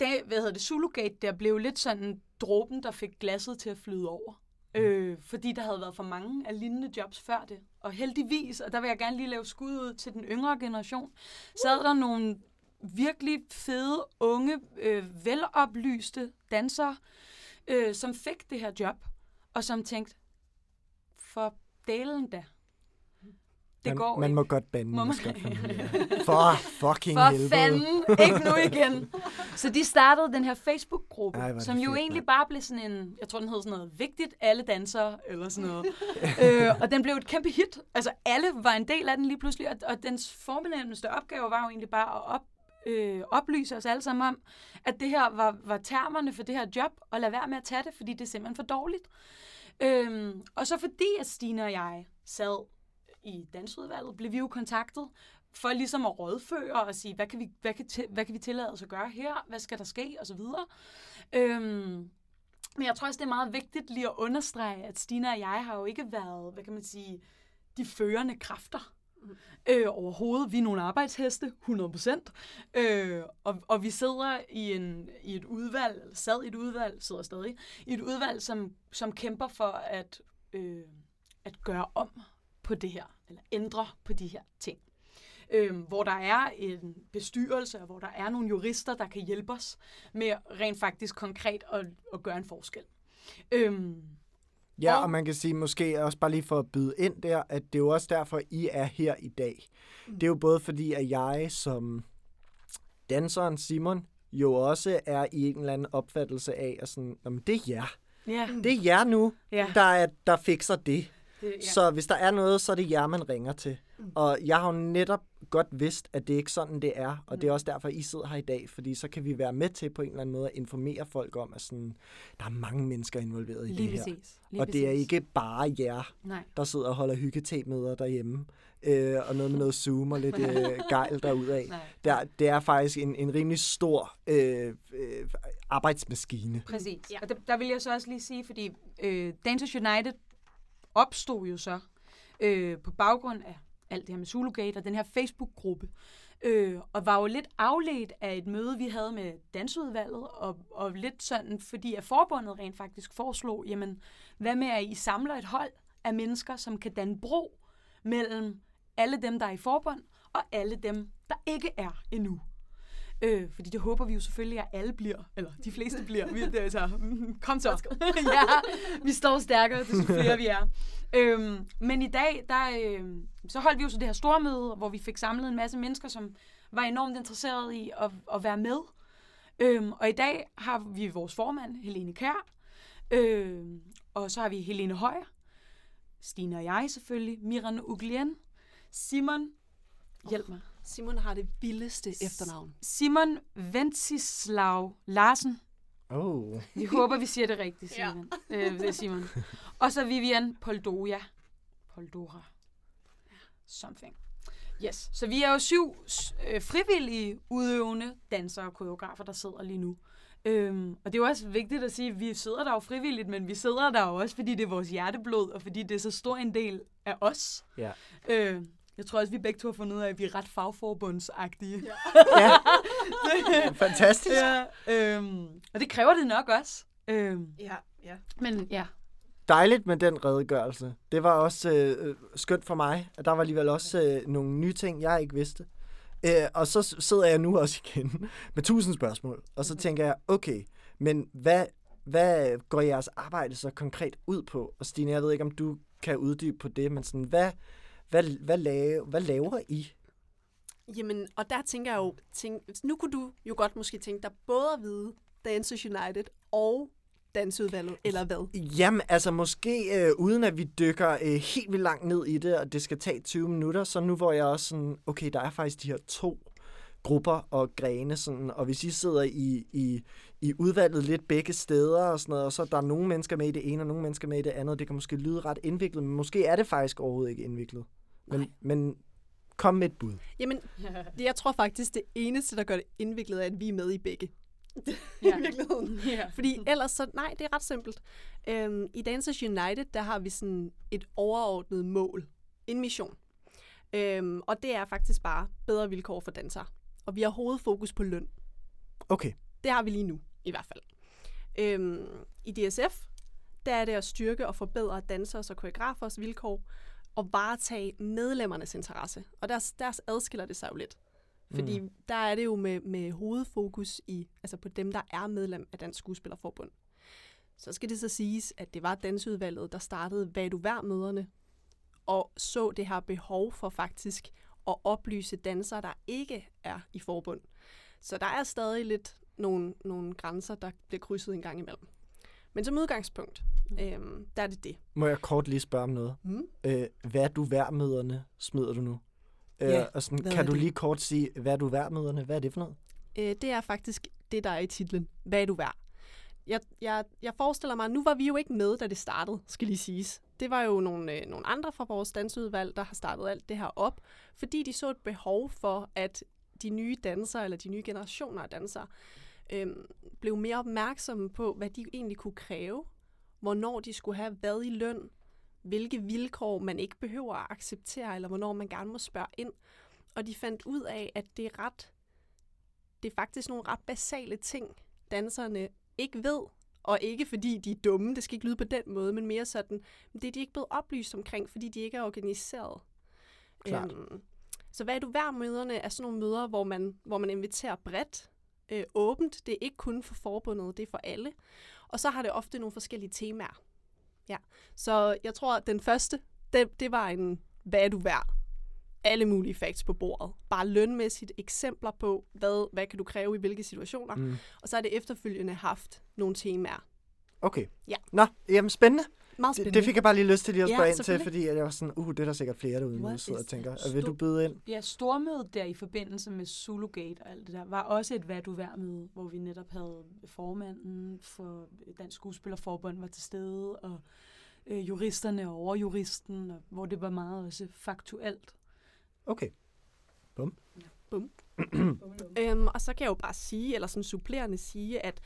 [SPEAKER 3] det, hvad hedder det, Zulugate, der blev lidt sådan dråben, der fik glasset til at flyde over. Øh, fordi der havde været for mange af lignende jobs før det. Og heldigvis, og der vil jeg gerne lige lave skud ud til den yngre generation, sad der nogle virkelig fede, unge, øh, veloplyste dansere, øh, som fik det her job, og som tænkte, for dalen da. Det
[SPEAKER 1] man,
[SPEAKER 3] går
[SPEAKER 1] man
[SPEAKER 3] ikke.
[SPEAKER 1] må godt bande
[SPEAKER 3] Må man-.
[SPEAKER 1] For fucking
[SPEAKER 3] For
[SPEAKER 1] helvede.
[SPEAKER 3] fanden, ikke nu igen. Så de startede den her Facebook-gruppe,
[SPEAKER 1] Ej,
[SPEAKER 3] som jo
[SPEAKER 1] fedt,
[SPEAKER 3] egentlig
[SPEAKER 1] mand.
[SPEAKER 3] bare blev sådan en, jeg tror den hed sådan noget, vigtigt alle dansere, eller sådan noget. øh, og den blev et kæmpe hit. Altså alle var en del af den lige pludselig, og, og dens fornemmeste opgave var jo egentlig bare at op, øh, oplyse os alle sammen om, at det her var, var termerne for det her job, og lade være med at tage det, fordi det er simpelthen for dårligt. Øhm, og så fordi, at Stine og jeg sad i dansudvalget, blev vi jo kontaktet for ligesom at rådføre og sige, hvad kan vi, hvad kan, hvad kan vi tillade os at gøre her? Hvad skal der ske? Og så videre. Øhm, men jeg tror også, det er meget vigtigt lige at understrege, at Stina og jeg har jo ikke været, hvad kan man sige, de førende kræfter. Øh, overhovedet. Vi er nogle arbejdsheste, 100%. Øh, og, og vi sidder i, en, i et udvalg, eller sad i et udvalg, sidder stadig, i et udvalg, som, som kæmper for at, øh, at gøre om på det her, eller ændre på de her ting. Øhm, hvor der er en bestyrelse, og hvor der er nogle jurister, der kan hjælpe os med rent faktisk konkret at, at gøre en forskel. Øhm,
[SPEAKER 1] Ja,
[SPEAKER 3] Og-
[SPEAKER 1] man kan sige måske også bare lige for at byde ind der, at det er jo også derfor, I er her i dag. Det er jo både fordi, at jeg som danseren Simon jo også er i en eller anden opfattelse af, at sådan, Jamen, det er jer.
[SPEAKER 3] ja,
[SPEAKER 1] Det er jer nu,
[SPEAKER 3] ja,
[SPEAKER 1] der, er, der fikser det.
[SPEAKER 3] Det, ja.
[SPEAKER 1] Ja. Så hvis der er noget, så er det jer, man ringer til. Og jeg har jo netop godt vidst, at det ikke er sådan, det er. Og det er også derfor, I sidder her i dag. Fordi så kan vi være med til på en eller anden måde at informere folk om, at sådan, der er mange mennesker involveret i
[SPEAKER 3] lige
[SPEAKER 1] det her.
[SPEAKER 3] præcis. Lige
[SPEAKER 1] og det er ikke bare jer,
[SPEAKER 3] Nej.
[SPEAKER 1] der sidder og holder hyggetemøder derhjemme. Øh, og noget med noget Zoom og lidt øh, gejl derudad.
[SPEAKER 3] Nej.
[SPEAKER 1] Der, det er faktisk en, en rimelig stor øh, øh, arbejdsmaskine.
[SPEAKER 3] Præcis. Ja. Og der, der vil jeg så også lige sige, fordi øh, Dancers United opstod jo så øh, på baggrund af alt det her med Zulugate og den her Facebook-gruppe. Øh, og var jo lidt afledt af et møde, vi havde med dansudvalget, og, og lidt sådan, fordi at forbundet rent faktisk foreslog, jamen, hvad med at I samler et hold af mennesker, som kan danne bro mellem alle dem, der er i forbund, og alle dem, der ikke er endnu. Øh, fordi det håber vi jo selvfølgelig, at alle bliver, eller de fleste bliver. Vi, det, er så, mm, kom så. ja, vi står stærkere, desto flere vi er. Øhm, men i dag, der, øh, så holdt vi jo så det her store møde, hvor vi fik samlet en masse mennesker, som var enormt interesserede i at, at være med. Øhm, og i dag har vi vores formand, Helene Kær, øhm, og så har vi Helene Højer, Stine og jeg selvfølgelig, Miran Uglien, Simon, hjælp mig.
[SPEAKER 2] Simon har det vildeste efternavn.
[SPEAKER 3] Simon Ventislav Larsen.
[SPEAKER 1] Oh.
[SPEAKER 3] Vi håber, vi siger det rigtigt. Simon. Ja. Øh, det Simon. Og så Vivian Poldoja. Poldora. Something. Yes. Så vi er jo syv øh, frivillige udøvende dansere og koreografer, der sidder lige nu. Øhm, og det er jo også vigtigt at sige, at vi sidder der jo frivilligt, men vi sidder der jo også, fordi det er vores hjerteblod, og fordi det er så stor en del af os.
[SPEAKER 1] Ja.
[SPEAKER 3] Øh, jeg tror også, vi begge to har fundet ud af, at vi er ret fagforbundsagtige. Ja.
[SPEAKER 1] ja. Fantastisk.
[SPEAKER 3] ja øhm, og det kræver det nok også. Øhm,
[SPEAKER 2] Ja, ja.
[SPEAKER 3] men ja,
[SPEAKER 1] Dejligt med den redegørelse. Det var også øh, øh, skønt for mig. at Der var alligevel også øh, nogle nye ting, jeg ikke vidste. Øh, og så sidder jeg nu også igen med tusind spørgsmål. Og så tænker jeg, okay, men hvad, hvad går jeres arbejde så konkret ud på? Og Stine, jeg ved ikke, om du kan uddybe på det, men sådan, hvad, hvad, hvad, lave, hvad laver I?
[SPEAKER 2] Jamen, og der tænker jeg jo, tænk, nu kunne du jo godt måske tænke dig både at vide Dancers United og Danseudvalget, eller hvad?
[SPEAKER 1] Jamen, altså måske øh, uden at vi dykker øh, helt vildt langt ned i det, og det skal tage 20 minutter, så nu hvor jeg også sådan, okay, der er faktisk de her to grupper og grene, sådan, og hvis I sidder i, i, i udvalget lidt begge steder og sådan noget, og så er der nogle mennesker med i det ene, og nogle mennesker med i det andet, det kan måske lyde ret indviklet, men måske er det faktisk overhovedet ikke indviklet. Men,
[SPEAKER 2] Nej.
[SPEAKER 1] men kom med et bud.
[SPEAKER 2] Jamen, jeg tror faktisk, det eneste, der gør det indviklet, er, at vi er med i begge.
[SPEAKER 3] Ja.
[SPEAKER 2] I virkeligheden.
[SPEAKER 3] ja.
[SPEAKER 2] Fordi ellers så, nej, det er ret simpelt. Øhm, I Dancers United, der har vi sådan et overordnet mål. En mission. Øhm, og det er faktisk bare bedre vilkår for dansere. Og vi har hovedfokus på løn.
[SPEAKER 1] Okay,
[SPEAKER 2] Det har vi lige nu, i hvert fald. Øhm, I DSF, der er det at styrke og forbedre dansers og koreografers vilkår, og varetage medlemmernes interesse. Og der, der adskiller det sig jo lidt. Fordi mm. der er det jo med, med hovedfokus i, altså på dem, der er medlem af Dansk Skuespillerforbund. Så skal det så siges, at det var dansudvalget, der startede Hvad du vær møderne, og så det her behov for faktisk at oplyse dansere, der ikke er i forbund. Så der er stadig lidt nogle, nogle grænser, der bliver krydset en gang imellem. Men som udgangspunkt, øhm, der er det det.
[SPEAKER 1] må jeg kort lige spørge om noget?
[SPEAKER 2] Mm.
[SPEAKER 1] Øh, hvad du værmøderne, smider du nu?
[SPEAKER 2] Ja,
[SPEAKER 1] øh, og sådan, kan du
[SPEAKER 2] det?
[SPEAKER 1] lige kort sige, hvad er du værmøderne? Hvad er det for noget?
[SPEAKER 2] Øh, det er faktisk det, der er i titlen. Hvad er du værd? Jeg, jeg, jeg forestiller mig, nu var vi jo ikke med, da det startede, skal lige siges. Det var jo nogle, øh, nogle andre fra vores dansudvalg, der har startet alt det her op, fordi de så et behov for, at de nye dansere, eller de nye generationer af dansere, øh, blev mere opmærksomme på, hvad de egentlig kunne kræve, hvornår de skulle have hvad i løn, hvilke vilkår man ikke behøver at acceptere, eller hvornår man gerne må spørge ind. Og de fandt ud af, at det er ret det er faktisk nogle ret basale ting, danserne ikke ved, og ikke fordi de er dumme, det skal ikke lyde på den måde, men mere sådan, det er de ikke blevet oplyst omkring, fordi de ikke er organiseret.
[SPEAKER 1] Klart.
[SPEAKER 2] Øhm, så hvad er du hver møderne er sådan nogle møder, hvor man, hvor man inviterer bredt, øh, åbent. Det er ikke kun for forbundet, det er for alle. Og så har det ofte nogle forskellige temaer. Ja. Så jeg tror, at den første, det, det var en, hvad er du værd? Alle mulige facts på bordet. Bare lønmæssigt eksempler på, hvad, hvad kan du kræve i hvilke situationer. Mm. Og så er det efterfølgende haft nogle temaer.
[SPEAKER 1] Okay.
[SPEAKER 2] Ja.
[SPEAKER 1] Nå, jamen spændende.
[SPEAKER 2] Meget
[SPEAKER 1] Det,
[SPEAKER 2] spændende.
[SPEAKER 1] det fik jeg bare lige lyst til lige at
[SPEAKER 2] Ja,
[SPEAKER 1] spørge ind til, fordi jeg var sådan, uh, det er der sikkert flere derude, nu sidder og tænker. Og vil du
[SPEAKER 3] Sto-
[SPEAKER 1] byde ind?
[SPEAKER 3] Ja, stormødet der i forbindelse med Zulugate og alt det der, var også et hvad du vær med, hvor vi netop havde formanden for Dansk Skuespillerforbund var til stede, og øh, juristerne og overjuristen, og hvor det var meget også faktuelt.
[SPEAKER 1] Okay.
[SPEAKER 2] Øhm, og så kan jeg jo bare sige, eller sådan supplerende sige, at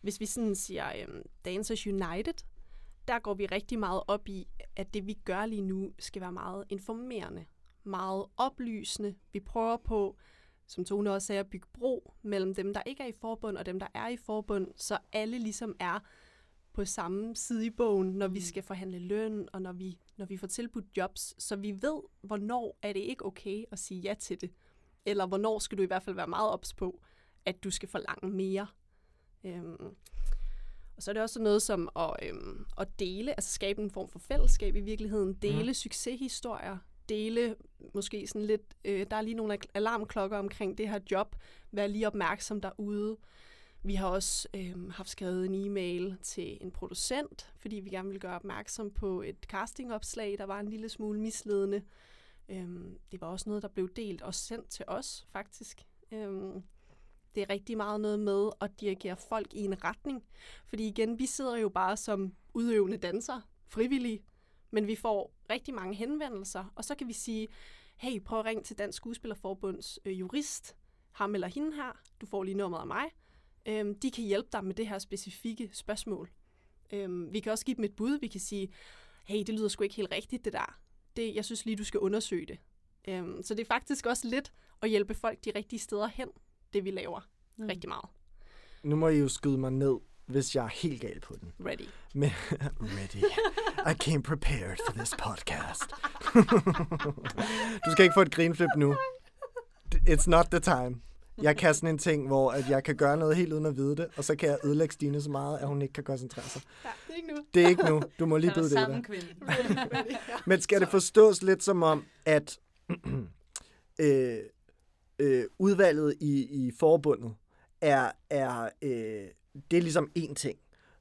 [SPEAKER 2] hvis vi sådan siger øhm, Dancers United, der går vi rigtig meget op i, at det vi gør lige nu, skal være meget informerende, meget oplysende. Vi prøver på, som Tone også sagde, at bygge bro mellem dem, der ikke er i forbund, og dem, der er i forbund, så alle ligesom er på samme side i bogen, når vi
[SPEAKER 3] Mm.
[SPEAKER 2] skal forhandle løn, og når vi, når vi får tilbudt jobs, så vi ved, hvornår er det ikke okay at sige ja til det. Eller hvornår skal du i hvert fald være meget ops på, at du skal forlange mere. Øhm, og så er det også noget som at, øhm, at dele, altså skabe en form for fællesskab i virkeligheden. Dele mm. succeshistorier. Dele måske sådan lidt, øh, der er lige nogle alarmklokker omkring det her job. Vær lige opmærksom derude. Vi har også øhm, haft skrevet en e-mail til en producent, fordi vi gerne vil gøre opmærksom på et castingopslag, der var en lille smule misledende. Øhm, det var også noget, der blev delt og sendt til os, faktisk. Øhm, det er rigtig meget noget med at dirigere folk i en retning. Fordi igen, vi sidder jo bare som udøvende dansere, frivillige, men vi får rigtig mange henvendelser, og så kan vi sige, hey, prøv at ringe til Dansk Skuespillerforbunds øh, jurist, ham eller hende her, du får lige nummeret af mig. Øhm, de kan hjælpe dig med det her specifikke spørgsmål. Øhm, vi kan også give dem et bud, vi kan sige, hey, det lyder sgu ikke helt rigtigt det der. Det, jeg synes lige, du skal undersøge det. Øhm, så det er faktisk også lidt at hjælpe folk de rigtige steder hen, det vi laver mm. rigtig meget.
[SPEAKER 1] Nu må I jo skyde mig ned, hvis jeg er helt gal på den.
[SPEAKER 2] Ready.
[SPEAKER 1] Men, ready. I came prepared for this podcast. du skal ikke få et grinflip nu. It's not the time. Jeg kan sådan en ting, hvor at jeg kan gøre noget helt uden at vide det, og så kan jeg ødelægge Stine så meget, at hun ikke kan koncentrere sig.
[SPEAKER 2] Ja, det er ikke nu.
[SPEAKER 1] Det er ikke nu. Du må lige
[SPEAKER 3] der
[SPEAKER 1] det
[SPEAKER 3] sammen,
[SPEAKER 1] der.
[SPEAKER 3] kvinde.
[SPEAKER 1] Men skal det forstås lidt som om, at øh, øh, udvalget i, i forbundet er, er øh, det er ligesom én ting,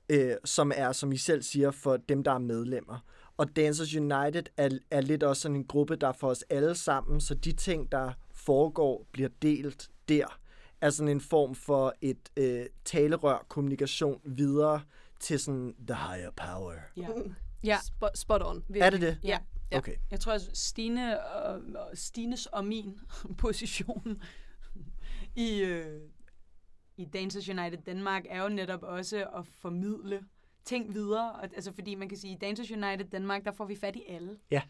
[SPEAKER 1] øh, som er, som I selv siger, for dem, der er medlemmer. Og Dancers United er, er lidt også sådan en gruppe, der er for os alle sammen, så de ting, der foregår, bliver delt der. Er sådan en form for et øh, talerør kommunikation videre til sådan the higher power.
[SPEAKER 3] Ja. ja.
[SPEAKER 2] Spot, spot on.
[SPEAKER 3] virkelig.
[SPEAKER 1] Er det det?
[SPEAKER 3] Ja.
[SPEAKER 2] Ja.
[SPEAKER 1] Okay.
[SPEAKER 3] Jeg tror, at Stine og, og Stines og min position i, øh, i Dancers United Danmark er jo netop også at formidle ting videre. Og, altså fordi man kan sige, at i Dancers United Danmark, der får vi fat i alle.
[SPEAKER 1] Ja.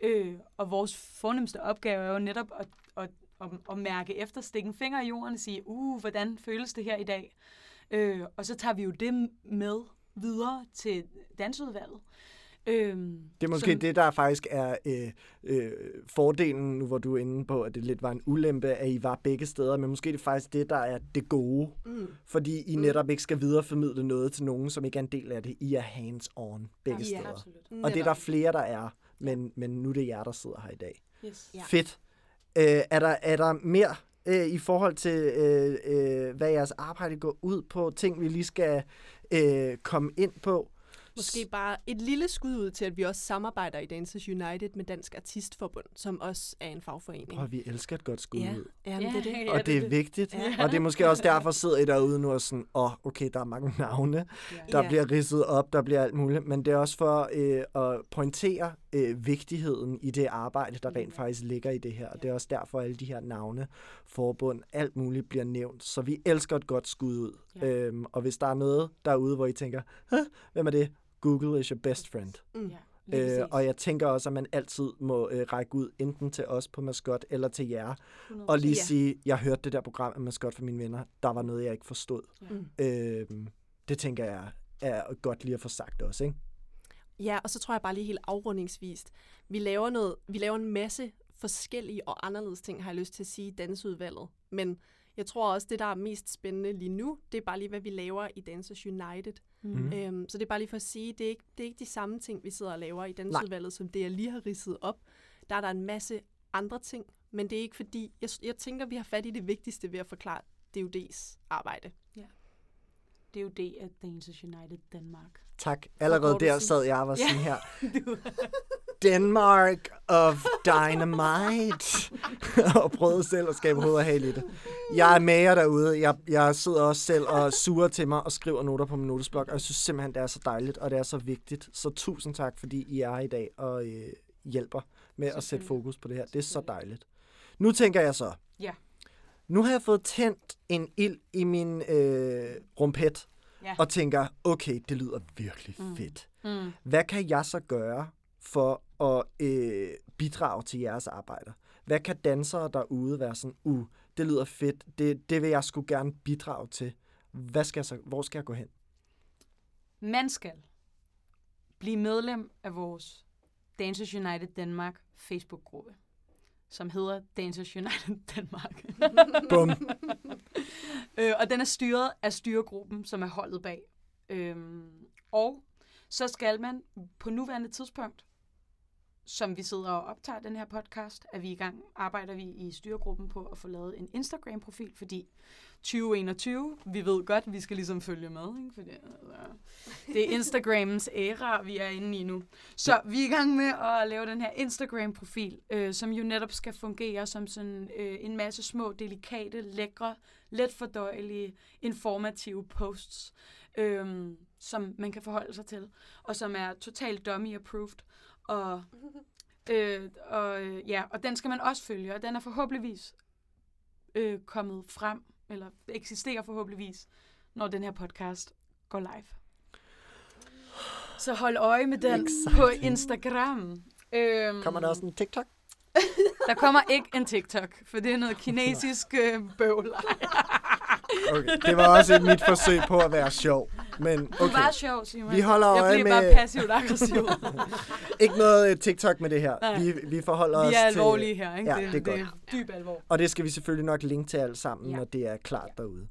[SPEAKER 3] Øh, og vores fornemmeste opgave er jo netop at, at, at, at mærke efter, stikke en finger i jorden og sige, uh, hvordan føles det her i dag? Øh, og så tager vi jo det med videre til dansudvalget. Øh,
[SPEAKER 1] Det er måske det, der faktisk er øh, øh, fordelen, nu hvor du er inde på, at det lidt var en ulempe, at I var begge steder, men måske er det faktisk det, der er det gode,
[SPEAKER 2] Mm.
[SPEAKER 1] fordi I netop ikke skal videreformidle noget til nogen, som ikke er en del af det. I er hands-on begge
[SPEAKER 3] Ja,
[SPEAKER 1] steder.
[SPEAKER 3] absolut.
[SPEAKER 1] Og det er der flere, der er, men, men nu er det jer, der sidder her i dag.
[SPEAKER 3] Yes.
[SPEAKER 2] Ja.
[SPEAKER 1] Fedt. Øh, er, der, er der mere øh, i forhold til, øh, øh, hvad jeres arbejde går ud på? Ting, vi lige skal øh, komme ind på?
[SPEAKER 2] Måske bare et lille skud ud til, at vi også samarbejder i Dancers United med Dansk Artistforbund, som også er en fagforening.
[SPEAKER 1] Prøv, vi elsker et godt skud
[SPEAKER 2] ja,
[SPEAKER 1] ud.
[SPEAKER 2] ja,
[SPEAKER 3] Ja,
[SPEAKER 2] det er det.
[SPEAKER 3] ja.
[SPEAKER 1] Og det er vigtigt.
[SPEAKER 2] Ja.
[SPEAKER 1] Og det er måske også derfor, sidder I derude nu og sådan, åh, oh, okay, der er mange navne, der
[SPEAKER 2] Ja.
[SPEAKER 1] bliver ridset op, der bliver alt muligt, men det er også for øh, at pointere øh, vigtigheden i det arbejde, der rent faktisk ligger i det her. Og det er også derfor, alle de her navne, forbund, alt muligt bliver nævnt. Så vi elsker et godt skud ud.
[SPEAKER 3] Ja.
[SPEAKER 1] Øhm, og hvis der er noget derude, hvor I tænker, "Hæ, hvem er det? Google is your best friend.
[SPEAKER 2] Mm.
[SPEAKER 3] Ja, lige
[SPEAKER 1] Øh, og jeg tænker også, at man altid må øh, række ud, enten til os på Mascot eller til jer, og lige sige, jeg hørte det der program af Mascot for mine venner, der var noget, jeg ikke forstod.
[SPEAKER 2] Mm.
[SPEAKER 1] Øh, det tænker jeg er godt lige at få sagt også, ikke?
[SPEAKER 2] Ja, og så tror jeg bare lige helt afrundingsvist. Vi laver, noget, vi laver en masse forskellige og anderledes ting, har jeg lyst til at sige, i dansudvalget. Men jeg tror også, det der er mest spændende lige nu, det er bare lige, hvad vi laver i Dancers United.
[SPEAKER 1] Mhm.
[SPEAKER 2] Mm. Øhm, så det er bare lige for at sige, det er, ikke, det er ikke de samme ting, vi sidder og laver i dansudvalget, som det, jeg lige har ridset op. Der er der en masse andre ting, men det er ikke fordi, jeg, jeg tænker, vi har fat i det vigtigste ved at forklare DUD's arbejde.
[SPEAKER 3] Det er jo det af Dancers United Danmark.
[SPEAKER 1] Tak. Allerede der sad jeg og var
[SPEAKER 3] Ja.
[SPEAKER 1] sådan her. Denmark of Dynamite. og prøvede selv at skabe hoved og hale i det. Jeg er med jer derude. Jeg, jeg sidder også selv og suger til mig og skriver noter på min notesblok. Og jeg synes simpelthen, det er så dejligt, og det er så vigtigt. Så tusind tak, fordi I er her i dag og øh, hjælper med at sætte fokus på det her. Det er så dejligt. Nu tænker jeg så.
[SPEAKER 3] Ja.
[SPEAKER 1] Nu har jeg fået tændt en ild i min øh, rumpet,
[SPEAKER 3] Ja.
[SPEAKER 1] og tænker, okay, det lyder virkelig
[SPEAKER 3] Mm.
[SPEAKER 1] fedt.
[SPEAKER 3] Mm.
[SPEAKER 1] Hvad kan jeg så gøre for at øh, bidrage til jeres arbejder? Hvad kan dansere derude være sådan, uh, det lyder fedt, det, det vil jeg sgu gerne bidrage til. Hvad skal jeg så, hvor skal jeg gå hen?
[SPEAKER 3] Man skal blive medlem af vores Dancers United Danmark Facebook-gruppe, som hedder Dancers United Danmark.
[SPEAKER 1] Bum.
[SPEAKER 3] øh, og den er styret af styregruppen, som er holdet bag. Øhm, og så skal man på nuværende tidspunkt, som vi sidder og optager den her podcast, er vi i gang, arbejder vi i styregruppen på at få lavet en Instagram-profil, fordi 2021. Vi ved godt, vi skal ligesom følge med, ikke? Fordi, altså, det er Instagrams æra, vi er inde i nu. Så vi er i gang med at lave den her Instagram-profil, øh, som jo netop skal fungere som sådan øh, en masse små, delikate, lækre, let fordøjelige, informative posts, øh, som man kan forholde sig til, og som er totalt dummy-approved. Og, øh, og, øh, ja, og den skal man også følge, og den er forhåbentligvis øh, kommet frem, eller eksisterer forhåbentligvis, når den her podcast går live. Så hold øje med den
[SPEAKER 1] Exciting.
[SPEAKER 3] på Instagram. Øhm,
[SPEAKER 1] Kommer der også en TikTok?
[SPEAKER 3] der kommer ikke en TikTok, for det er noget kinesisk øh, bøvl.
[SPEAKER 1] Okay. Det var også et mit forsøg på at være sjov. Men okay,
[SPEAKER 3] var sjov, Simon.
[SPEAKER 1] Vi holder
[SPEAKER 3] Jeg bliver bare passivt aggressiv.
[SPEAKER 1] ikke noget øh, TikTok med det her.
[SPEAKER 3] Nej.
[SPEAKER 1] Vi, vi forholder os
[SPEAKER 3] Vi er
[SPEAKER 1] til...
[SPEAKER 3] alvorlige her, ikke?
[SPEAKER 1] Ja, det er
[SPEAKER 3] det er dyb alvor.
[SPEAKER 1] Og det skal vi selvfølgelig nok linke til alt sammen,
[SPEAKER 3] Ja.
[SPEAKER 1] når det er klart derude.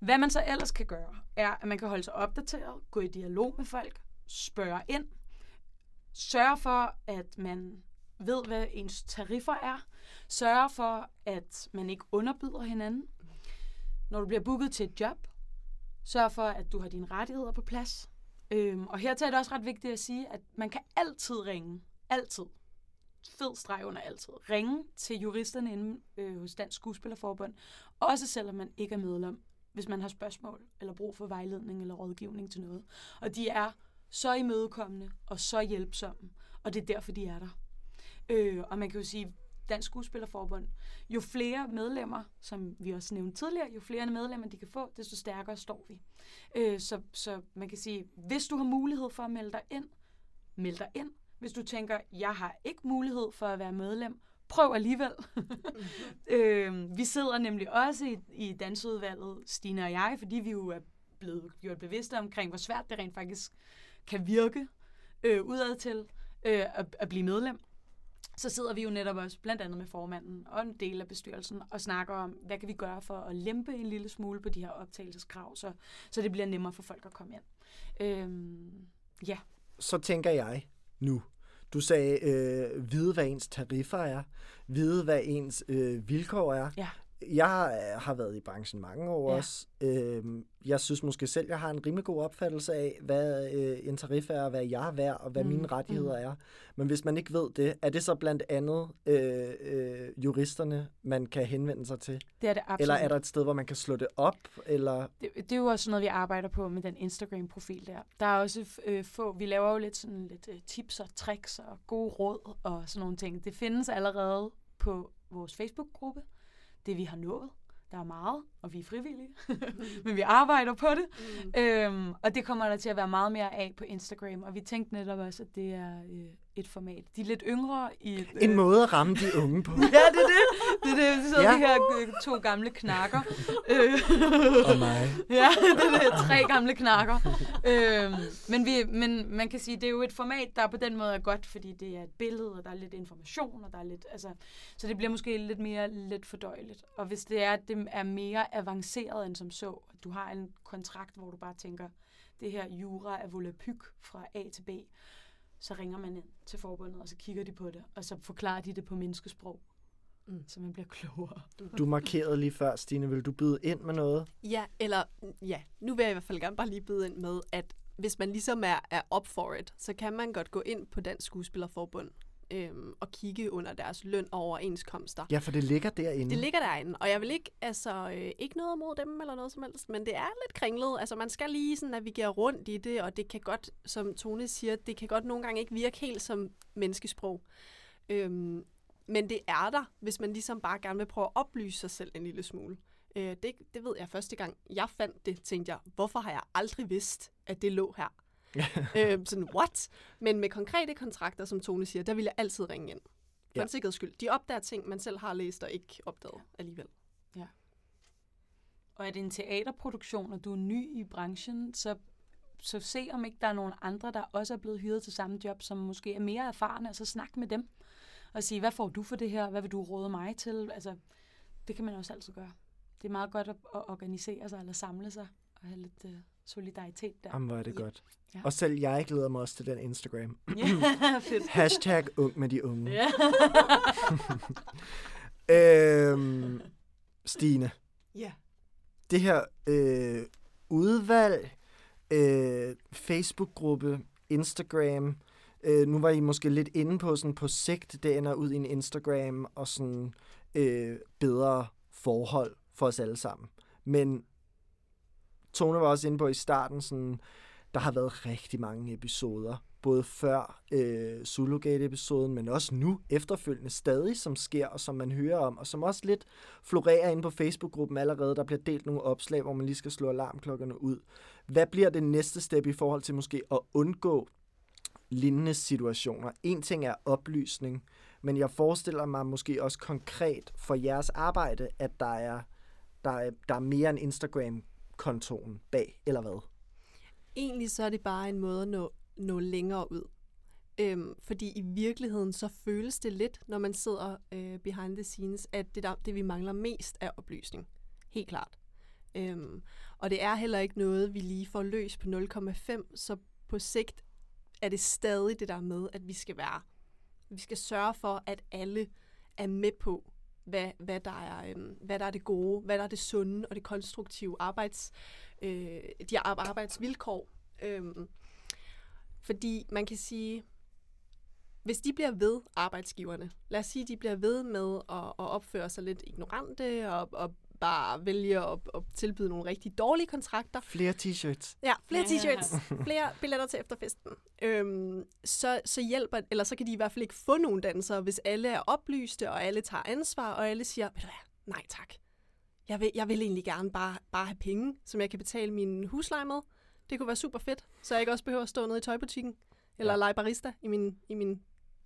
[SPEAKER 3] Hvad man så ellers kan gøre, er, at man kan holde sig opdateret, gå i dialog med folk, spørge ind, sørge for, at man ved, hvad ens tariffer er, sørge for, at man ikke underbyder hinanden. Når du bliver booket til et job, sørg for, at du har dine rettigheder på plads. Øhm, og her er det også ret vigtigt at sige, at man kan altid ringe. Altid. Fed streg under altid. Ringe til juristerne inde øh, hos Dansk Skuespillerforbund. Også selvom man ikke er medlem hvis man har spørgsmål, eller brug for vejledning eller rådgivning til noget. Og de er så imødekommende og så hjælpsomme, og det er derfor, de er der. Øh, og man kan jo sige, Dansk Skuespillerforbund, jo flere medlemmer, som vi også nævnte tidligere, jo flere medlemmer de kan få, desto stærkere står vi. Øh, så, så man kan sige, hvis du har mulighed for at melde dig ind, meld dig ind. Hvis du tænker, jeg har ikke mulighed for at være medlem, prøv alligevel. øh, vi sidder nemlig også i, i dansudvalget, Stine og jeg, fordi vi jo er blevet gjort bevidste omkring, hvor svært det rent faktisk kan virke øh, udad til øh, at, at blive medlem. Så sidder vi jo netop også blandt andet med formanden og en del af bestyrelsen og snakker om, hvad kan vi gøre for at lempe en lille smule på de her optagelseskrav, så, så det bliver nemmere for folk at komme ind. Øh, ja,
[SPEAKER 1] Så tænker jeg nu. Du sagde, øh, vide hvad ens tariffer er, vide hvad ens øh, vilkår er.
[SPEAKER 3] Ja.
[SPEAKER 1] Jeg øh, har været i branchen mange år
[SPEAKER 3] Ja.
[SPEAKER 1] også. Øh, jeg synes måske selv, jeg har en rimelig god opfattelse af, hvad øh, en tarif er, og hvad jeg er værd, og hvad
[SPEAKER 3] Mm,
[SPEAKER 1] mm. mine rettigheder er. Men hvis man ikke ved det, er det så blandt andet øh, øh, juristerne, man kan henvende sig til?
[SPEAKER 3] det er det absolut.
[SPEAKER 1] Eller er der et sted, hvor man kan slå det op? Eller
[SPEAKER 3] det, det er jo også noget, vi arbejder på med den Instagram-profil der. Der er også øh, få, vi laver jo lidt sådan lidt øh, tips og tricks og gode råd og sådan nogle ting. Det findes allerede på vores Facebook-gruppe. Det vi har nået. Der er meget, og vi er frivillige. Men vi arbejder på det.
[SPEAKER 2] Mm.
[SPEAKER 3] Øhm, og det kommer der til at være meget mere af på Instagram. Og vi tænkte netop også, at det er øh, et format. De er lidt yngre i... Et,
[SPEAKER 1] en måde at ramme de unge på.
[SPEAKER 3] Ja, det er det. Det er det. Så
[SPEAKER 1] ja.
[SPEAKER 3] De her øh, to gamle knakker. Øh,
[SPEAKER 1] Og mig.
[SPEAKER 3] Ja, det er tre gamle knakker. øhm, men, vi, men man kan sige, det er jo et format, der på den måde er godt, fordi det er et billede, og der er lidt information, og der er lidt, altså, så det bliver måske lidt mere let fordøjeligt. Og hvis det er, at det er mere avanceret end som så, at du har en kontrakt, hvor du bare tænker, det her jura er volapyk fra A til B, så ringer man ind til forbundet, og så kigger de på det, og så forklarer de det på menneskesprog,
[SPEAKER 2] Mm.
[SPEAKER 3] så man bliver klogere.
[SPEAKER 1] Du markerede lige før, Stine. Vil du byde ind med noget?
[SPEAKER 2] Ja, eller ja, nu vil jeg i hvert fald gerne bare lige byde ind med, at hvis man ligesom er, er up for it, så kan man godt gå ind på Dansk Skuespillerforbund øhm, og kigge under deres løn og overenskomster.
[SPEAKER 1] Ja, for det ligger derinde.
[SPEAKER 2] Det ligger derinde, og jeg vil ikke, altså, øh, ikke noget mod dem eller noget som helst, men det er lidt kringlet. Altså, man skal lige sådan navigere rundt i det, og det kan godt, som Tone siger, det kan godt nogle gange ikke virke helt som menneskesprog. Øhm, men det er der, hvis man ligesom bare gerne vil prøve at oplyse sig selv en lille smule. Øh, det, det ved jeg første gang, jeg fandt det, tænkte jeg, hvorfor har jeg aldrig vidst, at det lå her? øh, sådan, what? Men med konkrete kontrakter, som Tone siger, der vil jeg altid ringe ind. For
[SPEAKER 1] Ja.
[SPEAKER 2] ja. en sikkerheds skyld. De opdager ting, man selv har læst og ikke opdaget alligevel.
[SPEAKER 3] Og er det en teaterproduktion, og du er ny i branchen, så, så se om ikke der er nogen andre, der også er blevet hyret til samme job, som måske er mere erfarne, og så snak med dem. Og sige, hvad får du for det her? Hvad vil du råde mig til? Altså, det kan man også altid gøre. Det er meget godt at, at organisere sig, eller samle sig, og have lidt uh, solidaritet der.
[SPEAKER 1] Jamen, hvor er det
[SPEAKER 3] Ja.
[SPEAKER 1] godt.
[SPEAKER 3] Ja.
[SPEAKER 1] Og selv jeg glæder mig også til den Instagram.
[SPEAKER 3] Ja, fedt.
[SPEAKER 1] Hashtag ung med de unge.
[SPEAKER 3] Ja.
[SPEAKER 1] Øhm, Stine,
[SPEAKER 2] Ja.
[SPEAKER 1] det her øh, udvalg, øh, Facebook-gruppe, Instagram, øh, nu var I måske lidt inde på sådan på sigt, det ender ud i en Instagram og sådan øh, bedre forhold for os alle sammen. Men Tone var også inde på i starten, sådan, der har været rigtig mange episoder, både før øh, Zulugate-episoden, men også nu efterfølgende stadig, som sker, og som man hører om, og som også lidt florerer inde på Facebook-gruppen allerede. Der bliver delt nogle opslag, hvor man lige skal slå alarmklokkerne ud. Hvad bliver det næste step i forhold til måske at undgå lignende situationer? En ting er oplysning, men jeg forestiller mig måske også konkret for jeres arbejde, at der er, der er, der er mere end Instagram-kontoen bag, eller hvad?
[SPEAKER 2] Egentlig så er det bare en måde at nå, nå længere ud. Øhm, fordi i virkeligheden så føles det lidt, når man sidder øh, behind the scenes, at det, der, det vi mangler mest er oplysning. Helt klart. Øhm, og det er heller ikke noget, vi lige får løs på 0,5, så på sigt er det stadig det der med, at vi skal være, vi skal sørge for, at alle er med på, hvad, hvad, der er, øhm, hvad der er det gode, hvad der er det sunde og det konstruktive arbejds, øh, de arbejdsvilkår. Øhm, fordi man kan sige, hvis de bliver ved, arbejdsgiverne, lad os sige, de bliver ved med at, at opføre sig lidt ignorante og, og bare vælge at, at tilbyde nogle rigtig dårlige kontrakter.
[SPEAKER 1] Flere t-shirts.
[SPEAKER 2] Ja, flere t-shirts, flere billetter til efterfesten. Øhm, så, så hjælper, eller så kan de i hvert fald ikke få nogen dansere, hvis alle er oplyste, og alle tager ansvar, og alle siger, ved du hvad, nej tak. Jeg vil, jeg vil egentlig gerne bare, bare have penge, som jeg kan betale min husleje med. Det kunne være super fedt, så jeg ikke også behøver at stå nede i tøjbutikken, eller ja. lege barista i min, i min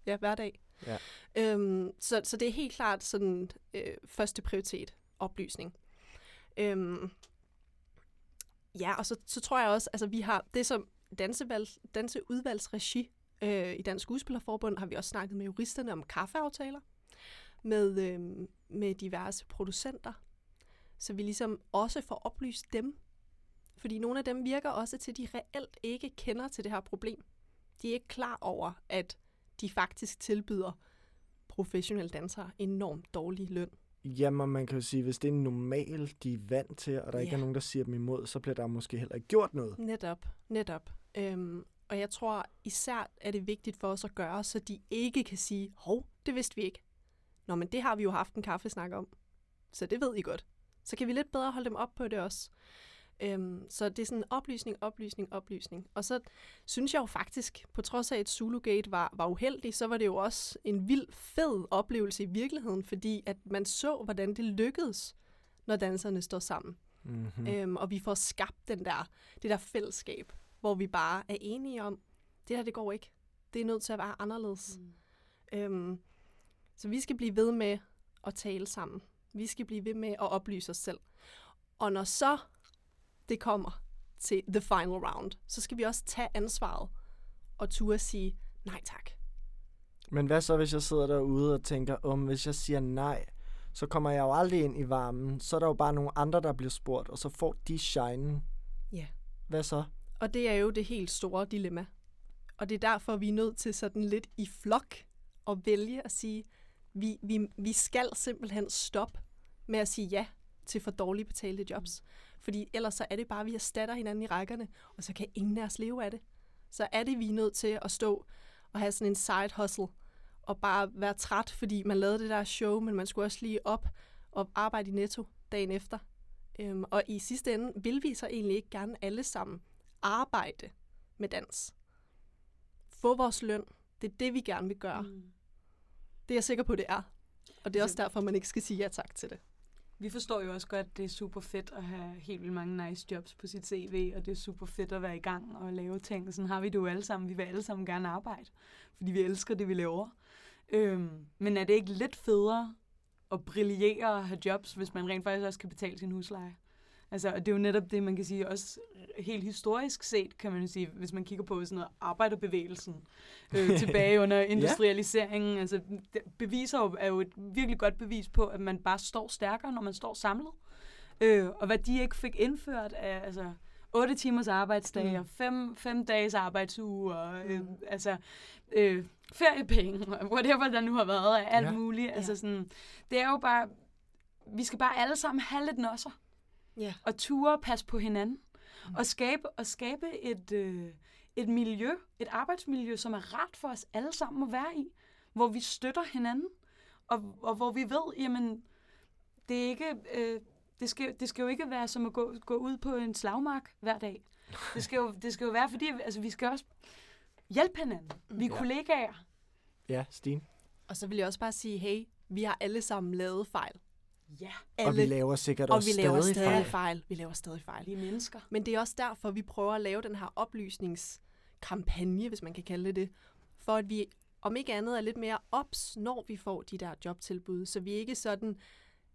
[SPEAKER 2] ja, hverdag.
[SPEAKER 1] Ja.
[SPEAKER 2] Øhm, så, så det er helt klart sådan øh, første prioritet, oplysning. Øhm, ja, og så, så tror jeg også, altså vi har det som dansevalg, danseudvalgsregi øh, i Dansk Skuespillerforbund, har vi også snakket med juristerne om kaffeaftaler med, øh, med diverse producenter, så vi ligesom også får oplyst dem. Fordi nogle af dem virker også til, at de reelt ikke kender til det her problem. De er ikke klar over, at de faktisk tilbyder professionelle dansere enormt dårlig løn.
[SPEAKER 1] Jamen, man kan jo sige, hvis det er normal, de er vant til, og der ja. ikke er nogen, der siger dem imod, så bliver der måske heller ikke gjort noget.
[SPEAKER 2] Netop, netop. Øhm, og jeg tror især er det vigtigt for os at gøre, så de ikke kan sige, hov, det vidste vi ikke. Nå, men det har vi jo haft en kaffesnak om. Så det ved I godt. Så kan vi lidt bedre holde dem op på det også. Øhm, så det er sådan oplysning, oplysning, oplysning. Og så synes jeg jo faktisk, på trods af at Zulugate var, var uheldig, så var det jo også en vild fed oplevelse i virkeligheden, fordi at man så, hvordan det lykkedes, når danserne står sammen.
[SPEAKER 1] Mm-hmm.
[SPEAKER 2] Øhm, og vi får skabt den der, det der fællesskab, hvor vi bare er enige om, det her det går ikke. Det er nødt til at være anderledes. Mm. Øhm, så vi skal blive ved med at tale sammen. Vi skal blive ved med at oplyse os selv. Og når så det kommer til the final round, så skal vi også tage ansvaret og turde sige nej tak.
[SPEAKER 1] Men hvad så, hvis jeg sidder derude og tænker, om hvis jeg siger nej, så kommer jeg jo aldrig ind i varmen. Så er der jo bare nogle andre, der bliver spurgt, og så får de shine.
[SPEAKER 2] Ja.
[SPEAKER 1] Hvad så?
[SPEAKER 2] Og det er jo det helt store dilemma. Og det er derfor, vi er nødt til sådan lidt i flok at vælge at sige, vi, vi, vi skal simpelthen stoppe med at sige ja til for dårligt betalte jobs. Fordi ellers så er det bare, at vi erstatter hinanden i rækkerne, og så kan ingen af os leve af det. Så er det, vi er nødt til at stå og have sådan en side hustle, og bare være træt, fordi man lavede det der show, men man skulle også lige op og arbejde i netto dagen efter. Øhm, og i sidste ende vil vi så egentlig ikke gerne alle sammen arbejde med dans. Få vores løn. Det er det, vi gerne vil gøre. Mm. Det er jeg sikker på, det er. Og det er også derfor, man ikke skal sige ja tak til det.
[SPEAKER 3] Vi forstår jo også godt, at det er super fedt at have helt vildt mange nice jobs på sit CV, og det er super fedt at være i gang og lave ting. Sådan har vi det jo alle sammen. Vi vil alle sammen gerne arbejde, fordi vi elsker det, vi laver. Øhm, men er det ikke lidt federe at brillere og have jobs, hvis man rent faktisk også kan betale sin husleje? Altså, og det er jo netop det, man kan sige, også helt historisk set, kan man sige, hvis man kigger på sådan noget arbejderbevægelsen øh, tilbage under industrialiseringen. ja. Altså, det beviser jo, er jo et virkelig godt bevis på, at man bare står stærkere, når man står samlet. Øh, og hvad de ikke fik indført af, altså, 8 timers arbejdsdag mm. og 5, 5 dages arbejdsuge og øh, mm. altså øh, feriepenge og whatever der nu har været af alt ja. muligt. Altså sådan, det er jo bare, vi skal bare alle sammen have lidt nosser.
[SPEAKER 2] Ja.
[SPEAKER 3] Og ture passe på hinanden. Mm. Og skabe, og skabe et, øh, et miljø, et arbejdsmiljø, som er rart for os alle sammen at være i. Hvor vi støtter hinanden. Og, og hvor vi ved, jamen, det er ikke... Øh, det skal, det skal jo ikke være som at gå, gå ud på en slagmark hver dag. Det skal jo, det skal jo være, fordi altså, vi skal også hjælpe hinanden. Vi er
[SPEAKER 1] Ja.
[SPEAKER 3] kollegaer.
[SPEAKER 1] Ja, Stine.
[SPEAKER 2] Og så vil jeg også bare sige, hey, vi har alle sammen lavet fejl.
[SPEAKER 3] Ja,
[SPEAKER 2] Alle.
[SPEAKER 1] Og vi laver sikkert
[SPEAKER 2] og
[SPEAKER 1] også
[SPEAKER 2] vi laver
[SPEAKER 1] stadig,
[SPEAKER 2] stadig fejl.
[SPEAKER 1] fejl.
[SPEAKER 2] Vi laver stadig fejl.
[SPEAKER 3] vi er mennesker.
[SPEAKER 2] Men det er også derfor, vi prøver at lave den her oplysningskampagne, hvis man kan kalde det det, for at vi om ikke andet er lidt mere ops, når vi får de der jobtilbud, så vi ikke sådan,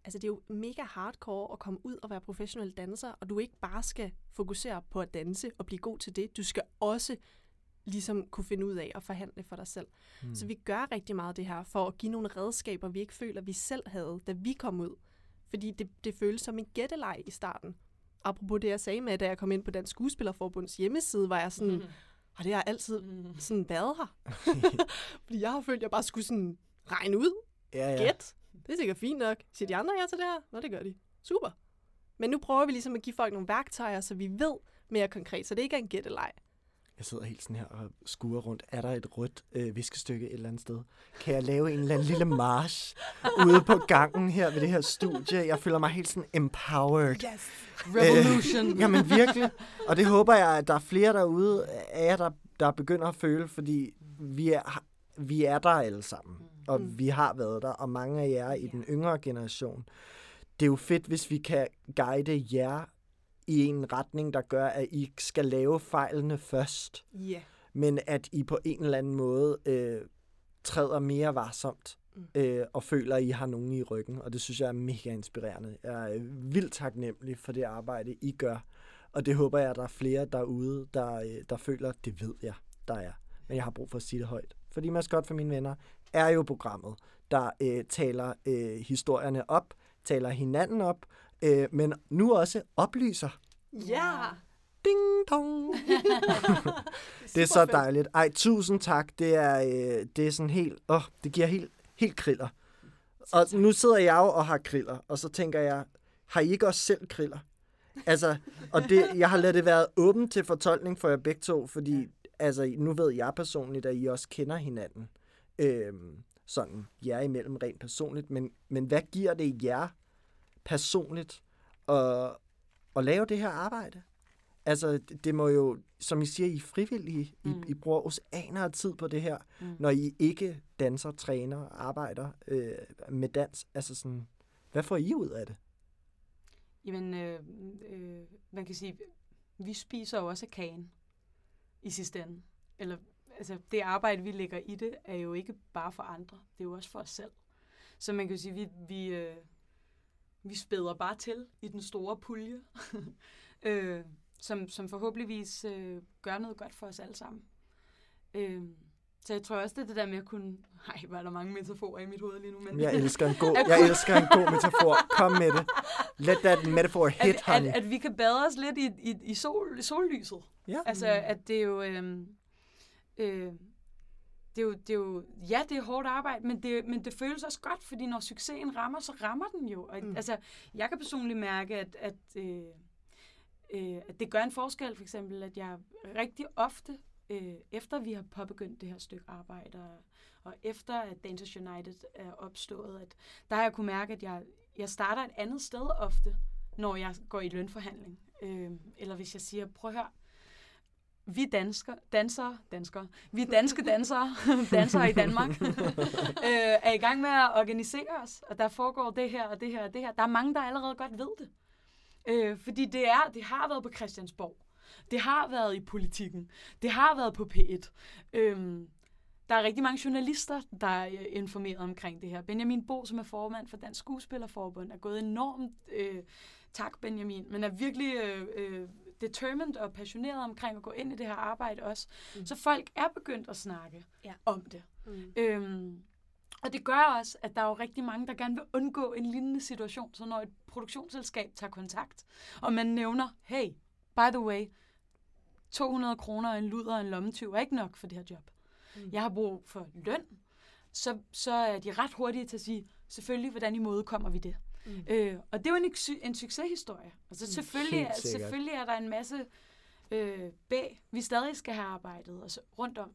[SPEAKER 2] altså det er jo mega hardcore at komme ud og være professionel danser, og du ikke bare skal fokusere på at danse og blive god til det, du skal også ligesom kunne finde ud af at forhandle for dig selv. Mm. Så vi gør rigtig meget det her for at give nogle redskaber, vi ikke føler, vi selv havde, da vi kom ud. Fordi det, det føles som en gætteleg i starten. Apropos det, jeg sagde med, da jeg kom ind på Dansk Skuespillerforbunds hjemmeside, var jeg sådan,
[SPEAKER 3] Mm.
[SPEAKER 2] og det har altid sådan været her. Fordi jeg har følt, at jeg bare skulle sådan regne ud,
[SPEAKER 1] Ja, ja.
[SPEAKER 2] gæt. Det er sikkert fint nok. Siger de andre ja til det her? Nå, det gør de. Super. Men nu prøver vi ligesom at give folk nogle værktøjer, så vi ved mere konkret, så det ikke er en gætteleg.
[SPEAKER 1] Jeg sidder helt sådan her og skuer rundt. Er der et rødt øh, viskestykke et eller andet sted? Kan jeg lave en eller anden lille march ude på gangen her ved det her studie? Jeg føler mig helt sådan empowered.
[SPEAKER 2] Yes.
[SPEAKER 3] Revolution.
[SPEAKER 1] Jamen virkelig. Og det håber jeg, at der er flere derude af jer, der, der begynder at føle, fordi vi er, vi er der alle sammen. Og
[SPEAKER 2] Mm.
[SPEAKER 1] vi har været der, og mange af jer i den yngre generation. Det er jo fedt, hvis vi kan guide jer i en retning, der gør, at I skal lave fejlene først
[SPEAKER 2] Ja.
[SPEAKER 1] men at I på en eller anden måde øh, træder mere varsomt
[SPEAKER 2] Mm.
[SPEAKER 1] øh, og føler, at I har nogen i ryggen. Og det synes jeg er mega inspirerende. Jeg er vildt taknemmelig for det arbejde, I gør. Og det håber jeg, at der er flere derude, der, øh, der føler, det ved jeg, der er. Men jeg har brug for at sige det højt. Fordi Maskot for mine venner er jo programmet, der øh, taler øh, historierne op, taler hinanden op, øh, men nu også oplyser.
[SPEAKER 2] Ja.
[SPEAKER 1] Ding dong! Det er så dejligt. Ej, tusind tak. Det er, øh, det er sådan helt... Åh, det giver helt, helt kriller. Og nu sidder jeg jo og har kriller, og så tænker jeg, har I ikke også selv kriller? Altså, og det, jeg har ladet det være åbent til fortolkning for jer begge to, fordi altså, nu ved jeg personligt, at I også kender hinanden. Øhm, sådan jer imellem rent personligt. Men, men hvad giver det jer personligt at, at lave det her arbejde? Altså, det, må jo, som I siger, I er frivillige. I,
[SPEAKER 3] Mm.
[SPEAKER 1] I bruger oceaner af tid på det her,
[SPEAKER 3] Mm.
[SPEAKER 1] når I ikke danser, træner, arbejder øh, med dans. Altså sådan, hvad får I ud af det?
[SPEAKER 3] Jamen, øh, øh, man kan sige, vi spiser jo også af kagen i sidste ende. Eller, altså, det arbejde, vi lægger i det, er jo ikke bare for andre. Det er jo også for os selv. Så man kan sige, vi, vi, øh, vi spæder bare til i den store pulje, øh, som, som forhåbentligvis øh, gør noget godt for os alle sammen. Øh, så jeg tror også, det er det der med at kunne... Ej, hvor er der mange metaforer i mit hoved lige nu. Men
[SPEAKER 1] Jeg elsker en god, jeg elsker en god metafor. Kom med det. Let that metaphor hit,
[SPEAKER 3] at,
[SPEAKER 1] honey.
[SPEAKER 3] at, at vi kan bade os lidt i, i, i, sol, i sollyset.
[SPEAKER 1] Ja.
[SPEAKER 3] Altså, at det er jo... Øhm, øh, det er jo, det er jo, ja, det er hårdt arbejde, men det, men det føles også godt, fordi når succesen rammer, så rammer den jo. Og,
[SPEAKER 2] Mm.
[SPEAKER 3] Altså, jeg kan personligt mærke, at, at, øh, øh, at det gør en forskel, for eksempel, at jeg rigtig ofte, øh, efter vi har påbegyndt det her stykke arbejde, og, og efter at Dancers United er opstået, at der har jeg kunne mærke, at jeg, jeg starter et andet sted ofte, når jeg går i lønforhandling. Øh, eller hvis jeg siger, prøv at høre, vi dansker, dansere, danskere, vi danske dansere, dansere i Danmark, øh, er i gang med at organisere os, og der foregår det her og det her og det her. Der er mange, der allerede godt ved det. Øh, fordi det, er, det har været på Christiansborg. Det har været i politikken. Det har været på P1. Øhm, der er rigtig mange journalister, der er øh, informeret omkring det her. Benjamin Bo, som er formand for Dansk Skuespillerforbund, er gået enormt, øh, tak Benjamin, men er virkelig øh, øh, determined og passioneret omkring at gå ind i det her arbejde også.
[SPEAKER 2] Mm.
[SPEAKER 3] Så folk er begyndt at snakke
[SPEAKER 2] Ja.
[SPEAKER 3] om det.
[SPEAKER 2] Mm.
[SPEAKER 3] Øhm, og det gør også, at der er jo rigtig mange, der gerne vil undgå en lignende situation. Så når et produktionsselskab tager kontakt, og man nævner, hey, by the way, 200 kroner en luder og en lommetyv er ikke nok for det her job.
[SPEAKER 2] Mm.
[SPEAKER 3] Jeg har brug for løn. Så, så er de ret hurtige til at sige, selvfølgelig, hvordan i måde kommer vi det.
[SPEAKER 2] Mm.
[SPEAKER 3] Øh, og det er jo en, en succeshistorie. Altså
[SPEAKER 2] Mm.
[SPEAKER 3] selvfølgelig, er, selvfølgelig er der en masse øh, bag, vi stadig skal have arbejdet og så, rundt om.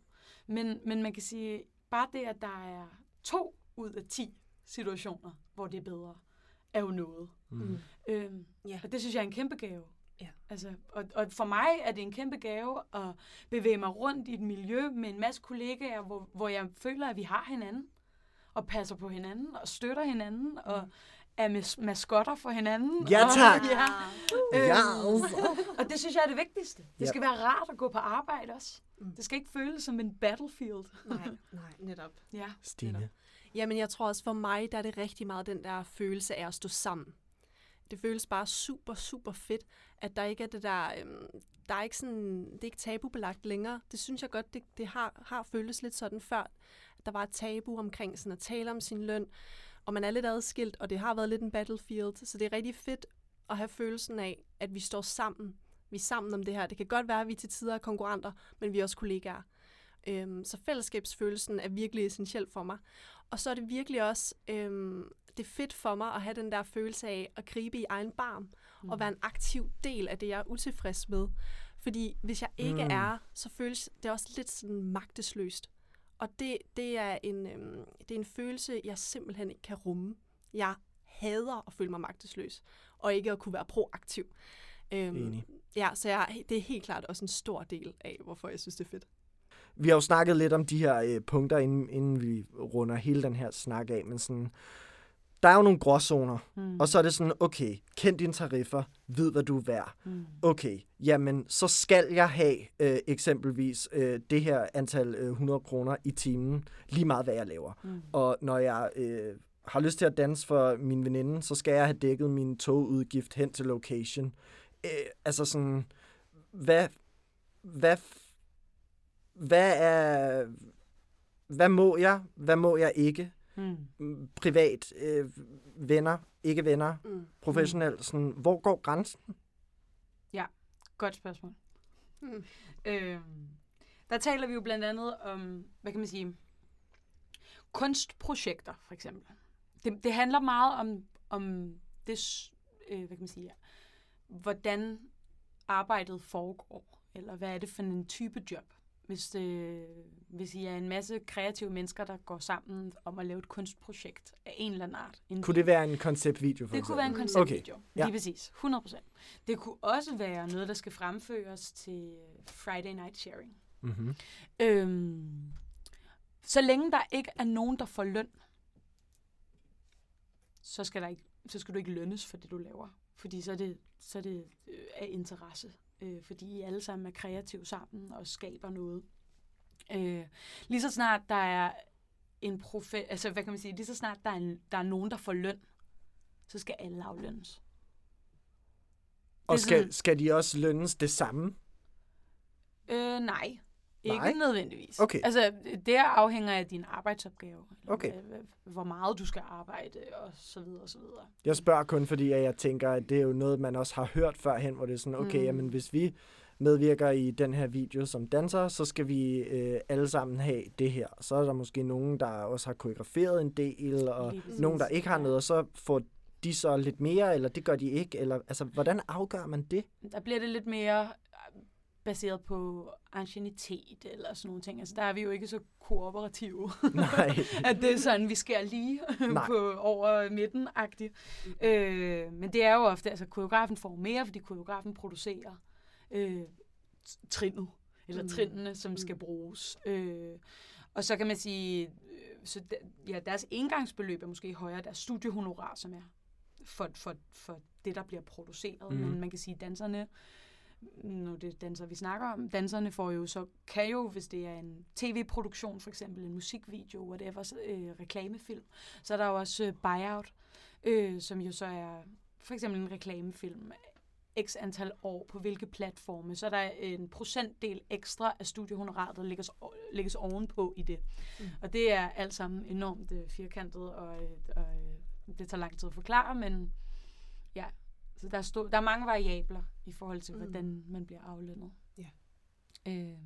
[SPEAKER 3] Men, men man kan sige, bare det, at der er to ud af ti situationer, hvor det er bedre, er jo noget.
[SPEAKER 1] Mm.
[SPEAKER 3] Øhm,
[SPEAKER 2] Ja.
[SPEAKER 3] Og det synes jeg er en kæmpe gave.
[SPEAKER 2] Ja.
[SPEAKER 3] Altså, og, og for mig er det en kæmpe gave at bevæge mig rundt i et miljø med en masse kollegaer, hvor, hvor jeg føler, at vi har hinanden, og passer på hinanden, og støtter hinanden, og er mas- maskotter for hinanden.
[SPEAKER 1] Ja,
[SPEAKER 3] og,
[SPEAKER 1] tak.
[SPEAKER 3] ja.
[SPEAKER 1] Ja,
[SPEAKER 3] Øhm, og det synes jeg er det vigtigste. Det
[SPEAKER 1] Ja.
[SPEAKER 3] skal være rart at gå på arbejde også.
[SPEAKER 2] Mm.
[SPEAKER 3] Det skal ikke føles som en battlefield.
[SPEAKER 2] Nej, nej, netop.
[SPEAKER 3] Ja.
[SPEAKER 1] Stine.
[SPEAKER 2] Jamen, jeg tror også for mig, der er det rigtig meget den der følelse af at stå sammen. Det føles bare super, super fedt, at der ikke er det der, øhm, der er ikke sådan, det er ikke tabubelagt længere. Det synes jeg godt, det, det har, har føltes lidt sådan før. At der var et tabu omkring sådan at tale om sin løn, og man er lidt adskilt, og det har været lidt en battlefield, så det er rigtig fedt at have følelsen af, at vi står sammen. Vi er sammen om det her. Det kan godt være, at vi til tider er konkurrenter, men vi er også kollegaer. Øhm, så fællesskabsfølelsen er virkelig essentiel for mig. Og så er det virkelig også øhm, det er fedt for mig at have den der følelse af at gribe i egen barm mm. og være en aktiv del af det, jeg er utilfreds med. Fordi hvis jeg ikke
[SPEAKER 1] Mm.
[SPEAKER 2] er, så føles det også lidt sådan magtesløst. Og det, det, er en, øhm, det er en følelse, jeg simpelthen ikke kan rumme. Jeg hader at føle mig magtesløs, og ikke at kunne være proaktiv. Øhm,
[SPEAKER 1] Enig.
[SPEAKER 2] Ja, så jeg, det er helt klart også en stor del af, hvorfor jeg synes, det er fedt.
[SPEAKER 1] Vi har jo snakket lidt om de her øh, punkter, inden, inden vi runder hele den her snak af, men sådan, der er jo nogle gråzoner,
[SPEAKER 3] Mm.
[SPEAKER 1] og så er det sådan, okay, kend dine tariffer, vid hvad du er værd.
[SPEAKER 3] Mm.
[SPEAKER 1] Okay, jamen, så skal jeg have øh, eksempelvis øh, det her antal øh, 100 kroner i timen, lige meget hvad jeg laver.
[SPEAKER 3] Mm.
[SPEAKER 1] Og når jeg øh, har lyst til at danse for min veninde, så skal jeg have dækket min togudgift hen til location. Øh, altså sådan, hvad, hvad, hvad er, hvad må jeg, hvad må jeg ikke?
[SPEAKER 3] Mm.
[SPEAKER 1] Mm, Privat, øh, venner, ikke venner,
[SPEAKER 2] Mm.
[SPEAKER 1] professionelt, sådan, hvor går grænsen?
[SPEAKER 3] Godt spørgsmål.
[SPEAKER 2] Mm.
[SPEAKER 3] Øhm, der taler vi jo blandt andet om, hvad kan man sige, kunstprojekter for eksempel. Det, det handler meget om, om det, øh, hvad kan man sige, hvordan arbejdet foregår, eller hvad er det for en type job. Hvis, det, hvis I er en masse kreative mennesker, der går sammen om at lave et kunstprojekt af en eller anden art. En
[SPEAKER 1] Kunne det være en konceptvideo, for
[SPEAKER 3] det kunne være en konceptvideo. Okay.
[SPEAKER 1] ja.
[SPEAKER 3] Lige præcis. 100%. Det kunne også være noget, der skal fremføres til Friday Night Sharing.
[SPEAKER 1] Mm-hmm.
[SPEAKER 3] Øhm, så længe der ikke er nogen, der får løn, så skal, der ikke, så skal du ikke lønnes for det, du laver. Fordi så er det, så er det øh, af interesse. Øh, fordi I alle sammen er kreative sammen og skaber noget. Øh, lige så snart der er en profe... Altså, hvad kan man sige? Lige så snart der er, en, der er nogen, der får løn, så skal alle aflønnes.
[SPEAKER 1] Og skal,
[SPEAKER 3] sådan-
[SPEAKER 1] skal de også lønnes det samme?
[SPEAKER 3] Øh, nej. Ikke
[SPEAKER 1] Nej?
[SPEAKER 3] nødvendigvis.
[SPEAKER 1] Okay.
[SPEAKER 3] Altså, det afhænger af din arbejdsopgave.
[SPEAKER 1] Okay.
[SPEAKER 3] Hvor meget du skal arbejde, og så videre, og så videre.
[SPEAKER 1] Jeg spørger kun, fordi jeg tænker, at det er jo noget, man også har hørt førhen, hvor det er sådan, okay, mm. Jamen hvis vi medvirker i den her video som danser, så skal vi øh, alle sammen have det her. Så er der måske nogen, der også har koreograferet en del, og nogen, der ikke har noget, og så får de så lidt mere, eller det gør de ikke, eller altså, hvordan afgør man det?
[SPEAKER 3] Der bliver det lidt mere baseret på ancienitet eller sådan nogle ting. Altså, der er vi jo ikke så kooperative,
[SPEAKER 1] Nej.
[SPEAKER 3] at det er sådan, vi skærer lige på over midten-agtigt. Øh, men det er jo ofte, altså koreografen får mere, fordi koreografen producerer øh, trinnet, eller
[SPEAKER 2] Mm.
[SPEAKER 3] trinene, som skal bruges. Øh, og så kan man sige, øh, så der, ja, deres engangsbeløb er måske højere, deres studiehonorar, som er for, for, for det, der bliver produceret. Mm. Men man kan sige, danserne, nu det danser, vi snakker om, danserne får jo så, kan jo, hvis det er en tv-produktion, for eksempel en musikvideo, whatever, så, øh, reklamefilm, så er der jo også øh, buyout, øh, som jo så er for eksempel en reklamefilm, x antal år på hvilke platforme, så er der en procentdel ekstra af studiehonoraret, der lægges, lægges ovenpå i det.
[SPEAKER 2] Mm.
[SPEAKER 3] Mm. Og det er alt sammen enormt øh, firkantet, og, øh, og øh, det tager lang tid at forklare, men ja, så der er, stå, der er mange variabler i forhold til,
[SPEAKER 2] Mm.
[SPEAKER 3] mm. hvordan man bliver aflønnet.
[SPEAKER 2] Ja.
[SPEAKER 3] Øh,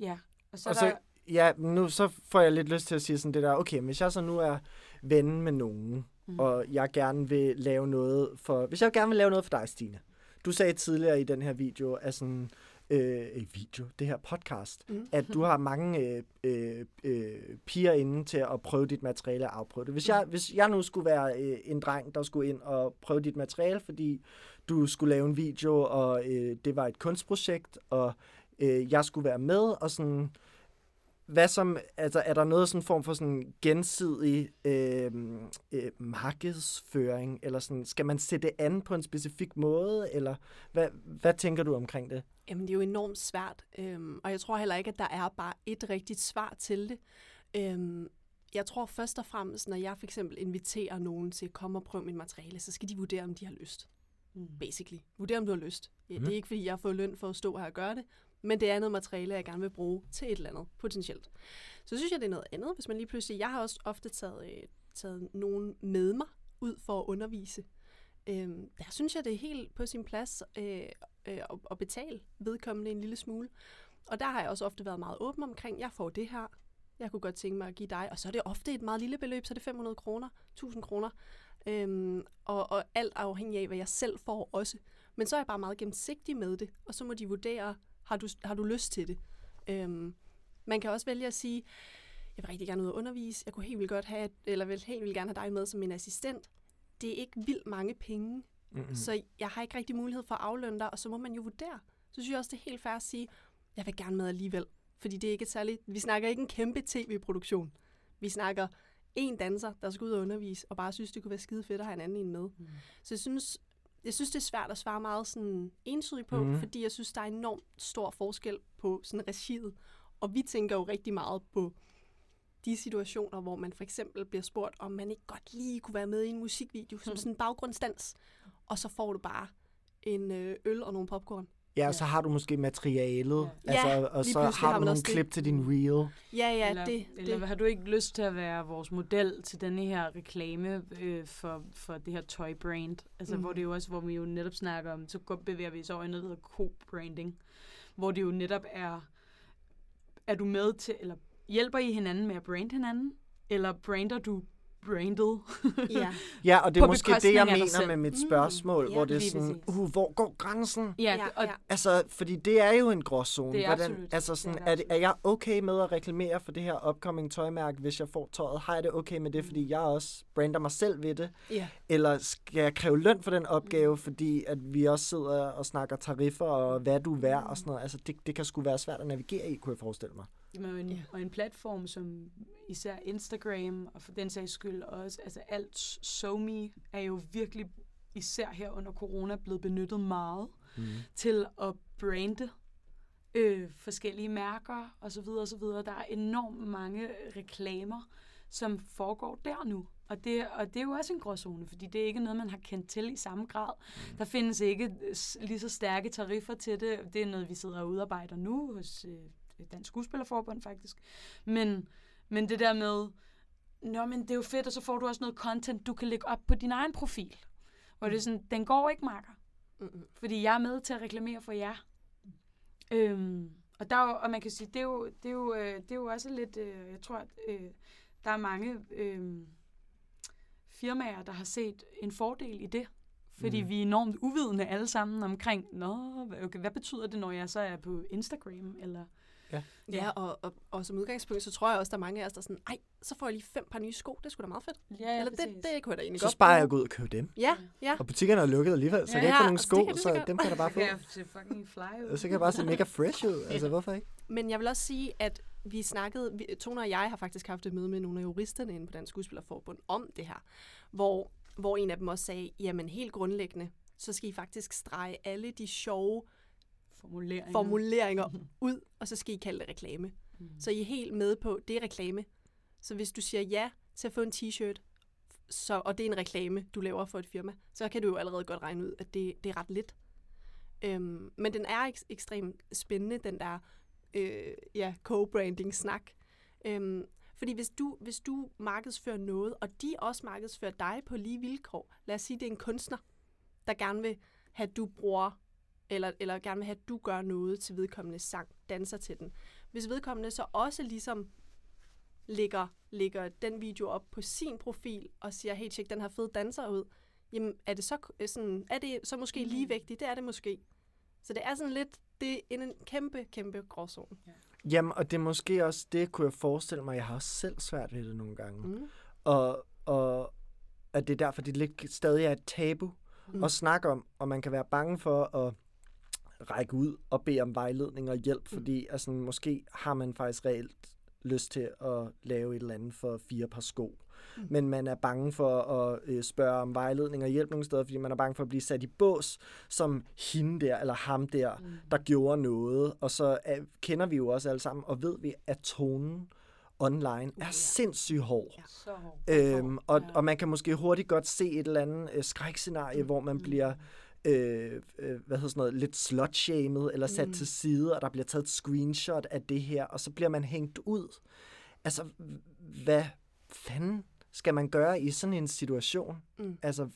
[SPEAKER 3] ja, og så,
[SPEAKER 1] Og så,
[SPEAKER 3] der...
[SPEAKER 1] ja, nu så får jeg lidt lyst til at sige sådan det der, okay, hvis jeg så nu er ven med nogen, mm. og jeg gerne vil lave noget for... Hvis jeg gerne vil lave noget for dig, Stine. Du sagde tidligere i den her video, at sådan... Øh, video, det her podcast, mm. at du har mange øh, øh, øh, piger inde til at prøve dit materiale og afprøve det. Hvis jeg, hvis jeg nu skulle være øh, en dreng, der skulle ind og prøve dit materiale, fordi du skulle lave en video, og øh, det var et kunstprojekt, og øh, jeg skulle være med, og sådan hvad som, altså er der noget sådan form for sådan gensidig øh, øh, markedsføring, eller sådan, skal man sætte det an på en specifik måde, eller hvad, hvad tænker du omkring det?
[SPEAKER 2] Jamen, det er jo enormt svært, øhm, og jeg tror heller ikke, at der er bare et rigtigt svar til det. Øhm, jeg tror først og fremmest, når jeg for eksempel inviterer nogen til at komme og prøve mit materiale, så skal de vurdere, om de har lyst. Mm. Basically. Vurdere, om du har lyst. Ja, mm. Det er ikke, fordi jeg får løn for at stå her og gøre det, men det er noget materiale, jeg gerne vil bruge til et eller andet, potentielt. Så synes jeg, det er noget andet, hvis man lige pludselig... Jeg har også ofte taget, øh, taget nogen med mig ud for at undervise. Øh, der synes jeg, det er helt på sin plads øh, øh, at betale vedkommende en lille smule. Og der har jeg også ofte været meget åben omkring, jeg får det her, jeg kunne godt tænke mig at give dig. Og så er det ofte et meget lille beløb, så er det 500 kroner, 1000 kroner. Øhm, og, og alt afhængig af, hvad jeg selv får også. Men så er jeg bare meget gennemsigtig med det, og så må de vurdere, har du, har du lyst til det? Øhm, man kan også vælge at sige, jeg vil rigtig gerne ud og undervise, jeg kunne helt vildt godt have, eller vil helt vildt gerne have dig med som min assistent. Det er ikke vildt mange penge, mm-hmm. så jeg har ikke rigtig mulighed for at aflønne dig, og så må man jo vurdere. Så synes jeg også, det er helt fair at sige, jeg vil gerne med alligevel. Fordi det er ikke et særligt, vi snakker ikke en kæmpe tv-produktion. Vi snakker en danser, der skal ud og undervise, og bare synes, det kunne være skide fedt at have en anden en med. Mm. Så jeg synes, jeg synes, det er svært at svare meget sådan entydigt på, mm. fordi jeg synes, der er enormt stor forskel på sådan regiet. Og vi tænker jo rigtig meget på de situationer, hvor man for eksempel bliver spurgt, om man ikke godt lige kunne være med i en musikvideo, som mm. sådan en baggrundsdans, og så får du bare en øh, øl og nogle popcorn.
[SPEAKER 1] Ja, og så har du måske materialet, ja. altså, ja, og så har du nogle klip det. til din reel.
[SPEAKER 2] Ja, ja,
[SPEAKER 3] eller,
[SPEAKER 2] det,
[SPEAKER 3] Eller det. har du ikke lyst til at være vores model til denne her reklame øh, for, for det her toy brand? Altså, mm. hvor det jo også, hvor vi jo netop snakker om, så bevæger vi os over i noget, der hedder co-branding, hvor det jo netop er, er du med til, eller hjælper I hinanden med at brande hinanden? Eller brander du branded.
[SPEAKER 2] ja.
[SPEAKER 1] ja, og det er måske det, jeg mener med mit mm. spørgsmål, mm, hvor det er sådan, uh, hvor går grænsen?
[SPEAKER 3] Ja,
[SPEAKER 2] og,
[SPEAKER 1] Altså, fordi det er jo en gråzone. Det er Hvordan, absolut. Altså sådan, det er, er, det, er jeg okay med at reklamere for det her upcoming tøjmærke, hvis jeg får tøjet? Har jeg det okay med det, mm. fordi jeg også brander mig selv ved det?
[SPEAKER 2] Ja.
[SPEAKER 1] Eller skal jeg kræve løn for den opgave, mm. fordi at vi også sidder og snakker tariffer og hvad du er værd og sådan noget? Altså, det, det kan sgu være svært at navigere i, kunne jeg forestille mig.
[SPEAKER 3] Og, en, ja. og en platform som især Instagram, og for den sags skyld også, altså alt SoMe er jo virkelig, især her under corona, blevet benyttet meget mm. til at brande øh, forskellige mærker og så videre og så videre. Der er enormt mange reklamer, som foregår der nu. Og det, og det er jo også en gråzone, fordi det er ikke noget, man har kendt til i samme grad. Mm. Der findes ikke lige så stærke tariffer til det. Det er noget, vi sidder og udarbejder nu hos øh, Dansk Skuespillerforbund faktisk. Men, men det der med, Nå, men det er jo fedt, og så får du også noget content, du kan lægge op på din egen profil. Hvor det er sådan, den går ikke, Marker. Mm-hmm. Fordi jeg er med til at reklamere for jer. Øhm, og, der er jo, og man kan sige, det er jo, det er jo, øh, det er jo også lidt, øh, jeg tror, at øh, der er mange øh, firmaer, der har set en fordel i det. Fordi mm. vi er enormt uvidende alle sammen omkring, Nå, okay, hvad betyder det, når jeg så er på Instagram? Eller
[SPEAKER 2] Ja, ja og, og, og som udgangspunkt, så tror jeg også, der er mange af os, der er sådan, ej, så får jeg lige fem par nye sko, det skulle da meget fedt.
[SPEAKER 3] Ja, ja
[SPEAKER 2] Eller det, det kunne jeg da egentlig
[SPEAKER 1] så
[SPEAKER 2] godt
[SPEAKER 1] Så sparer jeg gå ud og købe dem.
[SPEAKER 2] Ja, ja.
[SPEAKER 1] Og butikkerne er lukket alligevel, så ja, jeg kan ikke få nogle sko, så, så dem kan jeg bare få.
[SPEAKER 3] Ja, se fucking fly
[SPEAKER 1] Så kan jeg bare se mega fresh ud, altså hvorfor ikke?
[SPEAKER 2] Men jeg vil også sige, at vi snakkede, vi, Tone og jeg har faktisk haft et møde med nogle af juristerne inde på Dansk Skuespillerforbund om det her, hvor, hvor en af dem også sagde, jamen helt grundlæggende, så skal I faktisk strege alle de sjove
[SPEAKER 3] formuleringer,
[SPEAKER 2] formuleringer ud, og så skal I kalde det reklame. Mm. Så I er helt med på, det er reklame. Så hvis du siger ja til at få en t-shirt, så, og det er en reklame, du laver for et firma, så kan du jo allerede godt regne ud, at det, det er ret lidt. Øhm, men den er ek- ekstremt spændende, den der øh, ja, co-branding-snak. Øhm, fordi hvis du, hvis du markedsfører noget, og de også markedsfører dig på lige vilkår, lad os sige, det er en kunstner, der gerne vil have, at du bruger eller, eller gerne vil have, at du gør noget til vedkommende sang, danser til den. Hvis vedkommende så også ligesom lægger, lægger den video op på sin profil og siger, hey, tjek den her fede danser ud, jamen er det så, øh, sådan, er det så måske
[SPEAKER 3] Mm.
[SPEAKER 2] ligevægtigt? Det er det måske. Så det er sådan lidt, det er en kæmpe, kæmpe gråzone.
[SPEAKER 1] Jamen, og det er måske også det, kunne jeg forestille mig. Jeg har også selv svært ved det nogle gange.
[SPEAKER 2] Mm.
[SPEAKER 1] Og, og at det er derfor, det lidt stadig er et tabu
[SPEAKER 2] mm.
[SPEAKER 1] at snakke om, og man kan være bange for at række ud og bede om vejledning og hjælp, fordi altså, måske har man faktisk reelt lyst til at lave et eller andet for fire par sko.
[SPEAKER 2] Mm.
[SPEAKER 1] Mm. Men man er bange for at øh, spørge om vejledning og hjælp nogle steder, fordi man er bange for at blive sat i bås som hende der eller ham der,
[SPEAKER 3] Mm.
[SPEAKER 1] der gjorde noget. Og så er, kender vi jo også alle sammen, og ved vi, at tonen online er sindssygt hård.
[SPEAKER 2] Ja.
[SPEAKER 3] Så hård.
[SPEAKER 1] Øhm, og, og man kan måske hurtigt godt se et eller andet øh, skrækscenarie,
[SPEAKER 2] Mm.
[SPEAKER 1] hvor man bliver øh, øh, hvad hedder sådan noget, lidt slut-shamed, eller sat
[SPEAKER 2] Mm.
[SPEAKER 1] til side, og der bliver taget et screenshot af det her, og så bliver man hængt ud. Altså, hvad fanden skal man gøre i sådan en situation?
[SPEAKER 2] Mm.
[SPEAKER 1] Altså,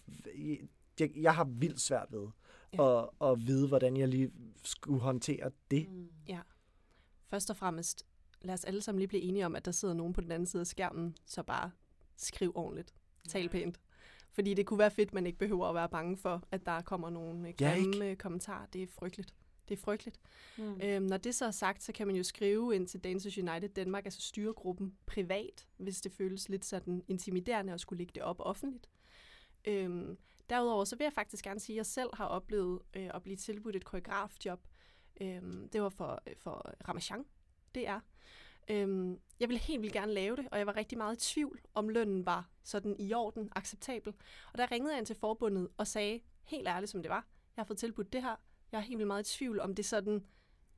[SPEAKER 1] jeg, jeg har vildt svært ved
[SPEAKER 2] Ja.
[SPEAKER 1] at, at vide, hvordan jeg lige skulle håndtere det.
[SPEAKER 3] Mm.
[SPEAKER 2] Først og fremmest, lad os alle sammen lige blive enige om, at der sidder nogen på den anden side af skærmen, så bare skriv ordentligt. Tal pænt. Fordi det kunne være fedt, man ikke behøver at være bange for, at der kommer nogle øh,
[SPEAKER 1] Ja,
[SPEAKER 2] grimme ja, kommentarer. Det er frygteligt. Det er frygteligt.
[SPEAKER 3] Mm.
[SPEAKER 2] Øhm, når det så er sagt, så kan man jo skrive ind til Dancers United Danmark, altså styregruppen, privat, hvis det føles lidt sådan intimiderende at skulle lægge det op offentligt. Øhm, derudover så vil jeg faktisk gerne sige, at jeg selv har oplevet øh, at blive tilbudt et koreografjob. Øhm, det var for, øh, for Ramachan, det er. Øhm, jeg ville helt vildt gerne lave det, og jeg var rigtig meget i tvivl, om lønnen var sådan i orden, acceptabel. Og der ringede jeg ind til forbundet og sagde, helt ærligt som det var, jeg har fået tilbudt det her, jeg er helt vildt meget i tvivl, om det sådan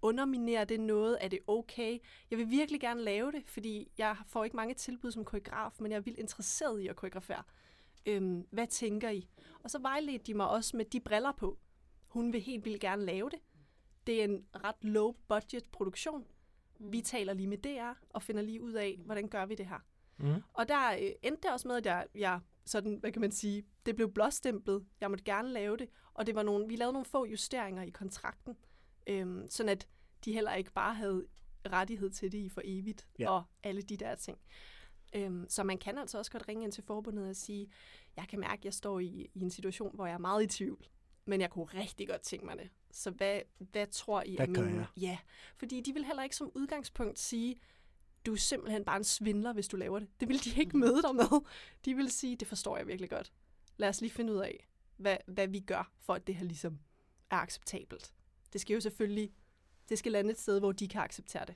[SPEAKER 2] underminerer det noget, er det okay? Jeg vil virkelig gerne lave det, fordi jeg får ikke mange tilbud som koreograf, men jeg er vildt interesseret i at koreografere. Øhm, hvad tænker I? Og så vejledte de mig også med de briller på. Hun vil helt vildt gerne lave det. Det er en ret low budget produktion. Vi taler lige med DR og finder lige ud af, hvordan gør vi det her.
[SPEAKER 1] Mm.
[SPEAKER 2] Og der øh, endte det også med, at jeg, jeg sådan, hvad kan man sige, det blev blåstemplet. Jeg måtte gerne lave det. Og det var nogle, vi lavede nogle få justeringer i kontrakten, øhm, sådan at de heller ikke bare havde rettighed til det i for evigt,
[SPEAKER 1] Ja.
[SPEAKER 2] og alle de der ting. Øhm, så man kan altså også godt ringe ind til forbundet og sige, jeg kan mærke, at jeg står i, i en situation, hvor jeg er meget i tvivl, men jeg kunne rigtig godt tænke mig det. Så hvad, hvad tror I
[SPEAKER 1] Hvad gør jeg?
[SPEAKER 2] Ja, fordi de vil heller ikke som udgangspunkt sige, du er simpelthen bare en svindler, hvis du laver det. Det vil de ikke møde dig med. De vil sige, det forstår jeg virkelig godt. Lad os lige finde ud af, hvad, hvad vi gør, for at det her ligesom er acceptabelt. Det skal jo selvfølgelig, det skal lande et sted, hvor de kan acceptere det.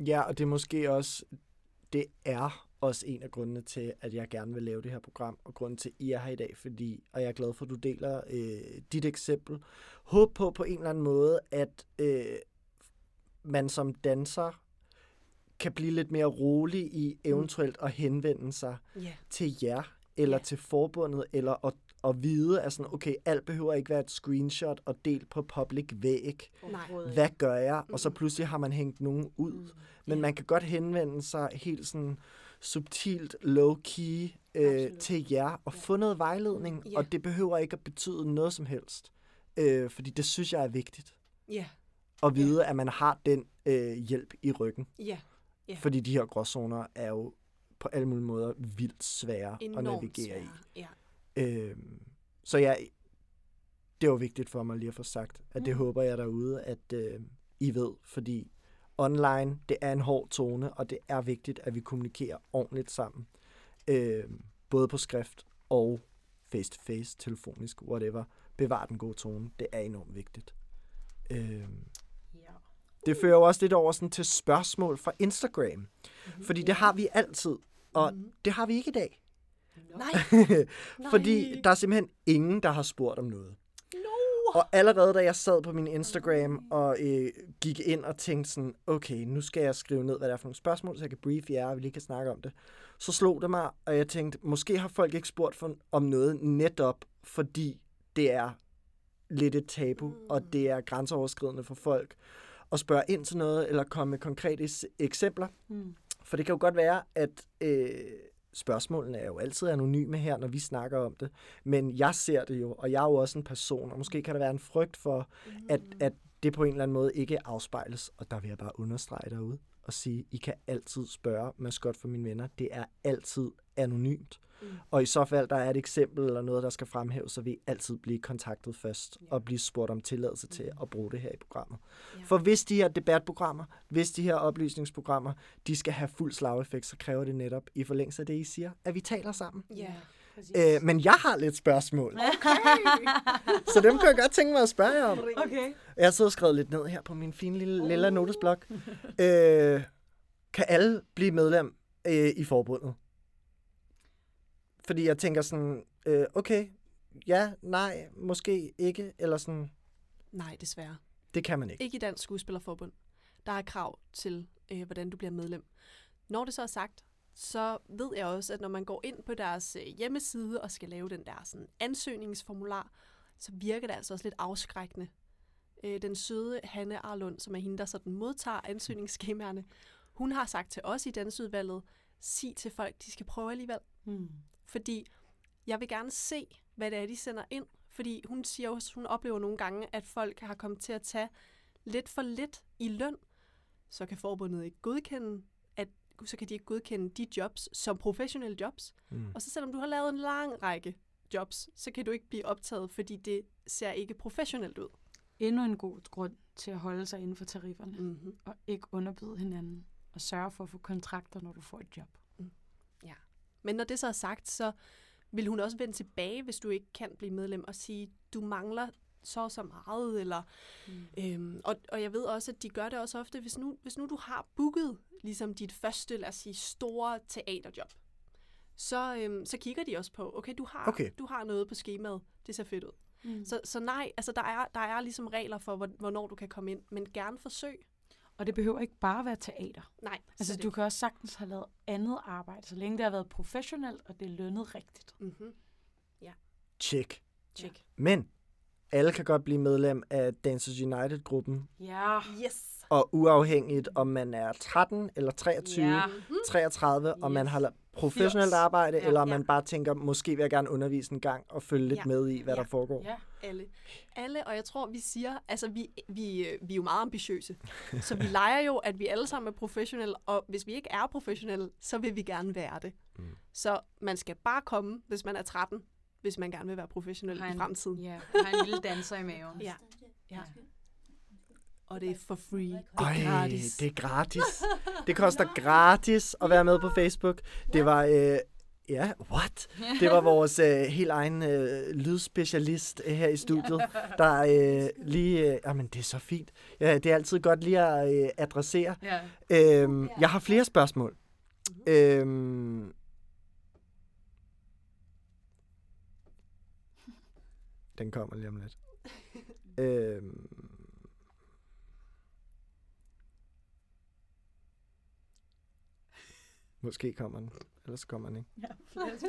[SPEAKER 1] Ja, og det er måske også, det er også en af grundene til, at jeg gerne vil lave det her program, og grunden til, at I er her i dag, fordi, og jeg er glad for, at du deler øh, dit eksempel. Håb på på en eller anden måde, at øh, man som danser kan blive lidt mere rolig i eventuelt at henvende sig
[SPEAKER 2] Ja.
[SPEAKER 1] til jer, eller
[SPEAKER 2] Ja.
[SPEAKER 1] til forbundet, eller at, at vide, at sådan, okay, alt behøver ikke være et screenshot og delt på public væg. Hvad gør jeg? Og så
[SPEAKER 2] Mm.
[SPEAKER 1] pludselig har man hængt nogen ud.
[SPEAKER 3] ikke.
[SPEAKER 1] Men man kan godt henvende sig helt sådan subtilt, low-key øh, til jer og få noget vejledning.
[SPEAKER 2] Ja.
[SPEAKER 1] Og det behøver ikke at betyde noget som helst. Øh, fordi det synes jeg er vigtigt.
[SPEAKER 2] Ja.
[SPEAKER 1] At vide, at man har den øh, hjælp i ryggen.
[SPEAKER 2] Ja. Ja.
[SPEAKER 1] Fordi de her gråzoner er jo på alle mulige måder vildt svære
[SPEAKER 2] Enormt
[SPEAKER 1] at navigere
[SPEAKER 2] svære. Ja.
[SPEAKER 1] i. Øh, så jeg, det var vigtigt for mig lige at få sagt, at det
[SPEAKER 3] Mm.
[SPEAKER 1] håber jeg derude, at øh, I ved. Fordi online, det er en hård tone, og det er vigtigt, at vi kommunikerer ordentligt sammen. Øh, både på skrift og face-to-face, telefonisk, whatever. Bevar den gode tone. Det er enormt vigtigt. Øh,
[SPEAKER 3] Ja.
[SPEAKER 1] det fører jo også lidt over sådan til spørgsmål fra Instagram.
[SPEAKER 2] Mhm.
[SPEAKER 1] Fordi det har vi altid, og
[SPEAKER 2] Mhm.
[SPEAKER 1] det har vi ikke i dag.
[SPEAKER 2] Nej.
[SPEAKER 1] Fordi der er simpelthen ingen, der har spurgt om noget. Og allerede da jeg sad på min Instagram og øh, gik ind og tænkte sådan, okay, nu skal jeg skrive ned, hvad det er for nogle spørgsmål, så jeg kan brief jer, og vi lige kan snakke om det. Så slog det mig, og jeg tænkte, måske har folk ikke spurgt for, om noget netop, fordi det er lidt et tabu,
[SPEAKER 2] Mm.
[SPEAKER 1] og det er grænseoverskridende for folk at spørge ind til noget, eller komme med konkrete eksempler.
[SPEAKER 3] Mm.
[SPEAKER 1] For det kan jo godt være, at øh, spørgsmålene er jo altid anonyme her, når vi snakker om det. Men jeg ser det jo, og jeg er jo også en person, og måske kan der være en frygt for, at,
[SPEAKER 2] Mm.
[SPEAKER 1] at det på en eller anden måde ikke afspejles. Og der vil jeg bare understrege derude og sige, I kan altid spørge maskot for mine venner. Det er altid anonymt. Mm. Og i så fald, der er et eksempel eller noget, der skal fremhæves, så vil I altid blive kontaktet først
[SPEAKER 2] Ja.
[SPEAKER 1] og blive spurgt om tilladelse til
[SPEAKER 2] Mm.
[SPEAKER 1] at bruge det her i programmet.
[SPEAKER 2] Ja.
[SPEAKER 1] For hvis de her debatprogrammer, hvis de her oplysningsprogrammer, de skal have fuld slageffekt, så kræver det netop i forlængelse af det, I siger, at vi taler sammen.
[SPEAKER 2] Ja.
[SPEAKER 1] Øh, men jeg har lidt spørgsmål, så dem kan jeg godt tænke mig at spørge jer om.
[SPEAKER 3] Okay.
[SPEAKER 1] Jeg har siddet og skrevet lidt ned her på min fine lille lille notesblok. Øh, kan alle blive medlem øh, i forbundet? Fordi jeg tænker sådan, øh, okay, ja, nej, måske ikke, eller sådan,
[SPEAKER 2] Nej, desværre.
[SPEAKER 1] det kan man ikke.
[SPEAKER 2] Ikke i Dansk Skuespillerforbund. Der er krav til, øh, hvordan du bliver medlem. Når det så er sagt, så ved jeg også, at når man går ind på deres øh, hjemmeside og skal lave den der sådan, ansøgningsformular, så virker det altså også lidt afskrækkende. Øh, den søde Hanne Arlund, som er hende, der sådan modtager ansøgningsskemaerne, hun har sagt til os i dansudvalget, sig til folk, de skal prøve alligevel.
[SPEAKER 3] Mm.
[SPEAKER 2] Fordi jeg vil gerne se, hvad det er, de sender ind. Fordi hun siger også, hun oplever nogle gange, at folk har kommet til at tage lidt for lidt i løn. Så kan forbundet ikke godkende, så kan de ikke godkende de jobs som professionelle jobs.
[SPEAKER 1] Mm.
[SPEAKER 2] Og så selvom du har lavet en lang række jobs, så kan du ikke blive optaget, fordi det ser ikke professionelt ud.
[SPEAKER 3] Endnu en god grund til at holde sig inden for tarifferne, mm.
[SPEAKER 2] Mm-hmm.
[SPEAKER 3] og ikke underbyde hinanden, og sørge for at få kontrakter, når du får et job.
[SPEAKER 2] Men når det så er sagt, så vil hun også vende tilbage, hvis du ikke kan blive medlem, og sige, du mangler så og så meget, eller
[SPEAKER 3] Mm.
[SPEAKER 2] Øhm, og, og jeg ved også, at de gør det også ofte, hvis nu, hvis nu du har booket ligesom dit første, lad os sige, store teaterjob, så, øhm, så kigger de også på, okay, du har,
[SPEAKER 1] Okay.
[SPEAKER 2] du har noget på skemaet, det ser fedt ud.
[SPEAKER 3] Mm.
[SPEAKER 2] Så, så nej, altså der er, der er ligesom regler for, hvor- hvornår du kan komme ind, men gerne forsøg.
[SPEAKER 3] Og det behøver ikke bare være teater.
[SPEAKER 2] Nej,
[SPEAKER 3] Altså, du kan også sagtens have lavet andet arbejde, så længe det har været professionelt, og det er lønnet rigtigt.
[SPEAKER 2] Mm-hmm.
[SPEAKER 1] Check.
[SPEAKER 2] Check.
[SPEAKER 1] Men alle kan godt blive medlem af Dancers United-gruppen,
[SPEAKER 3] Ja.
[SPEAKER 2] Yes.
[SPEAKER 1] og uafhængigt om man er 13 eller 23,
[SPEAKER 3] Ja.
[SPEAKER 2] Mm-hmm.
[SPEAKER 1] 33, og man har professionelt
[SPEAKER 2] 80.
[SPEAKER 1] arbejde,
[SPEAKER 3] Ja.
[SPEAKER 1] eller om man
[SPEAKER 2] Ja.
[SPEAKER 1] bare tænker, måske vil jeg gerne undervise en gang og følge lidt
[SPEAKER 2] Ja.
[SPEAKER 1] med i, hvad
[SPEAKER 2] Ja.
[SPEAKER 1] der foregår.
[SPEAKER 3] Ja.
[SPEAKER 2] Alle. Alle, og jeg tror, vi siger, altså vi, vi, vi er jo meget ambitiøse. så vi leger jo, at vi alle sammen er professionelle, og hvis vi ikke er professionelle, så vil vi gerne være det.
[SPEAKER 1] Mm.
[SPEAKER 2] Så man skal bare komme, hvis man er 13, hvis man gerne vil være professionel
[SPEAKER 3] Har
[SPEAKER 2] i
[SPEAKER 3] en-
[SPEAKER 2] fremtiden.
[SPEAKER 3] Ja, har en lille danser i maven.
[SPEAKER 2] Ja. Ja. Og det er for free. Det
[SPEAKER 1] Ej,
[SPEAKER 2] er gratis.
[SPEAKER 1] det er gratis. Det koster gratis at være med på Facebook. Det var, øh, ja, what? Det var vores øh, helt egen øh, lydspecialist øh, her i studiet, der øh, lige, øh, jamen det er så fint. Ja, det er altid godt lige at øh, adressere.
[SPEAKER 3] Ja.
[SPEAKER 1] Øhm, jeg har flere spørgsmål. Øhm, den kommer lige om lidt. øhm, måske kommer den, ellers kommer den ikke.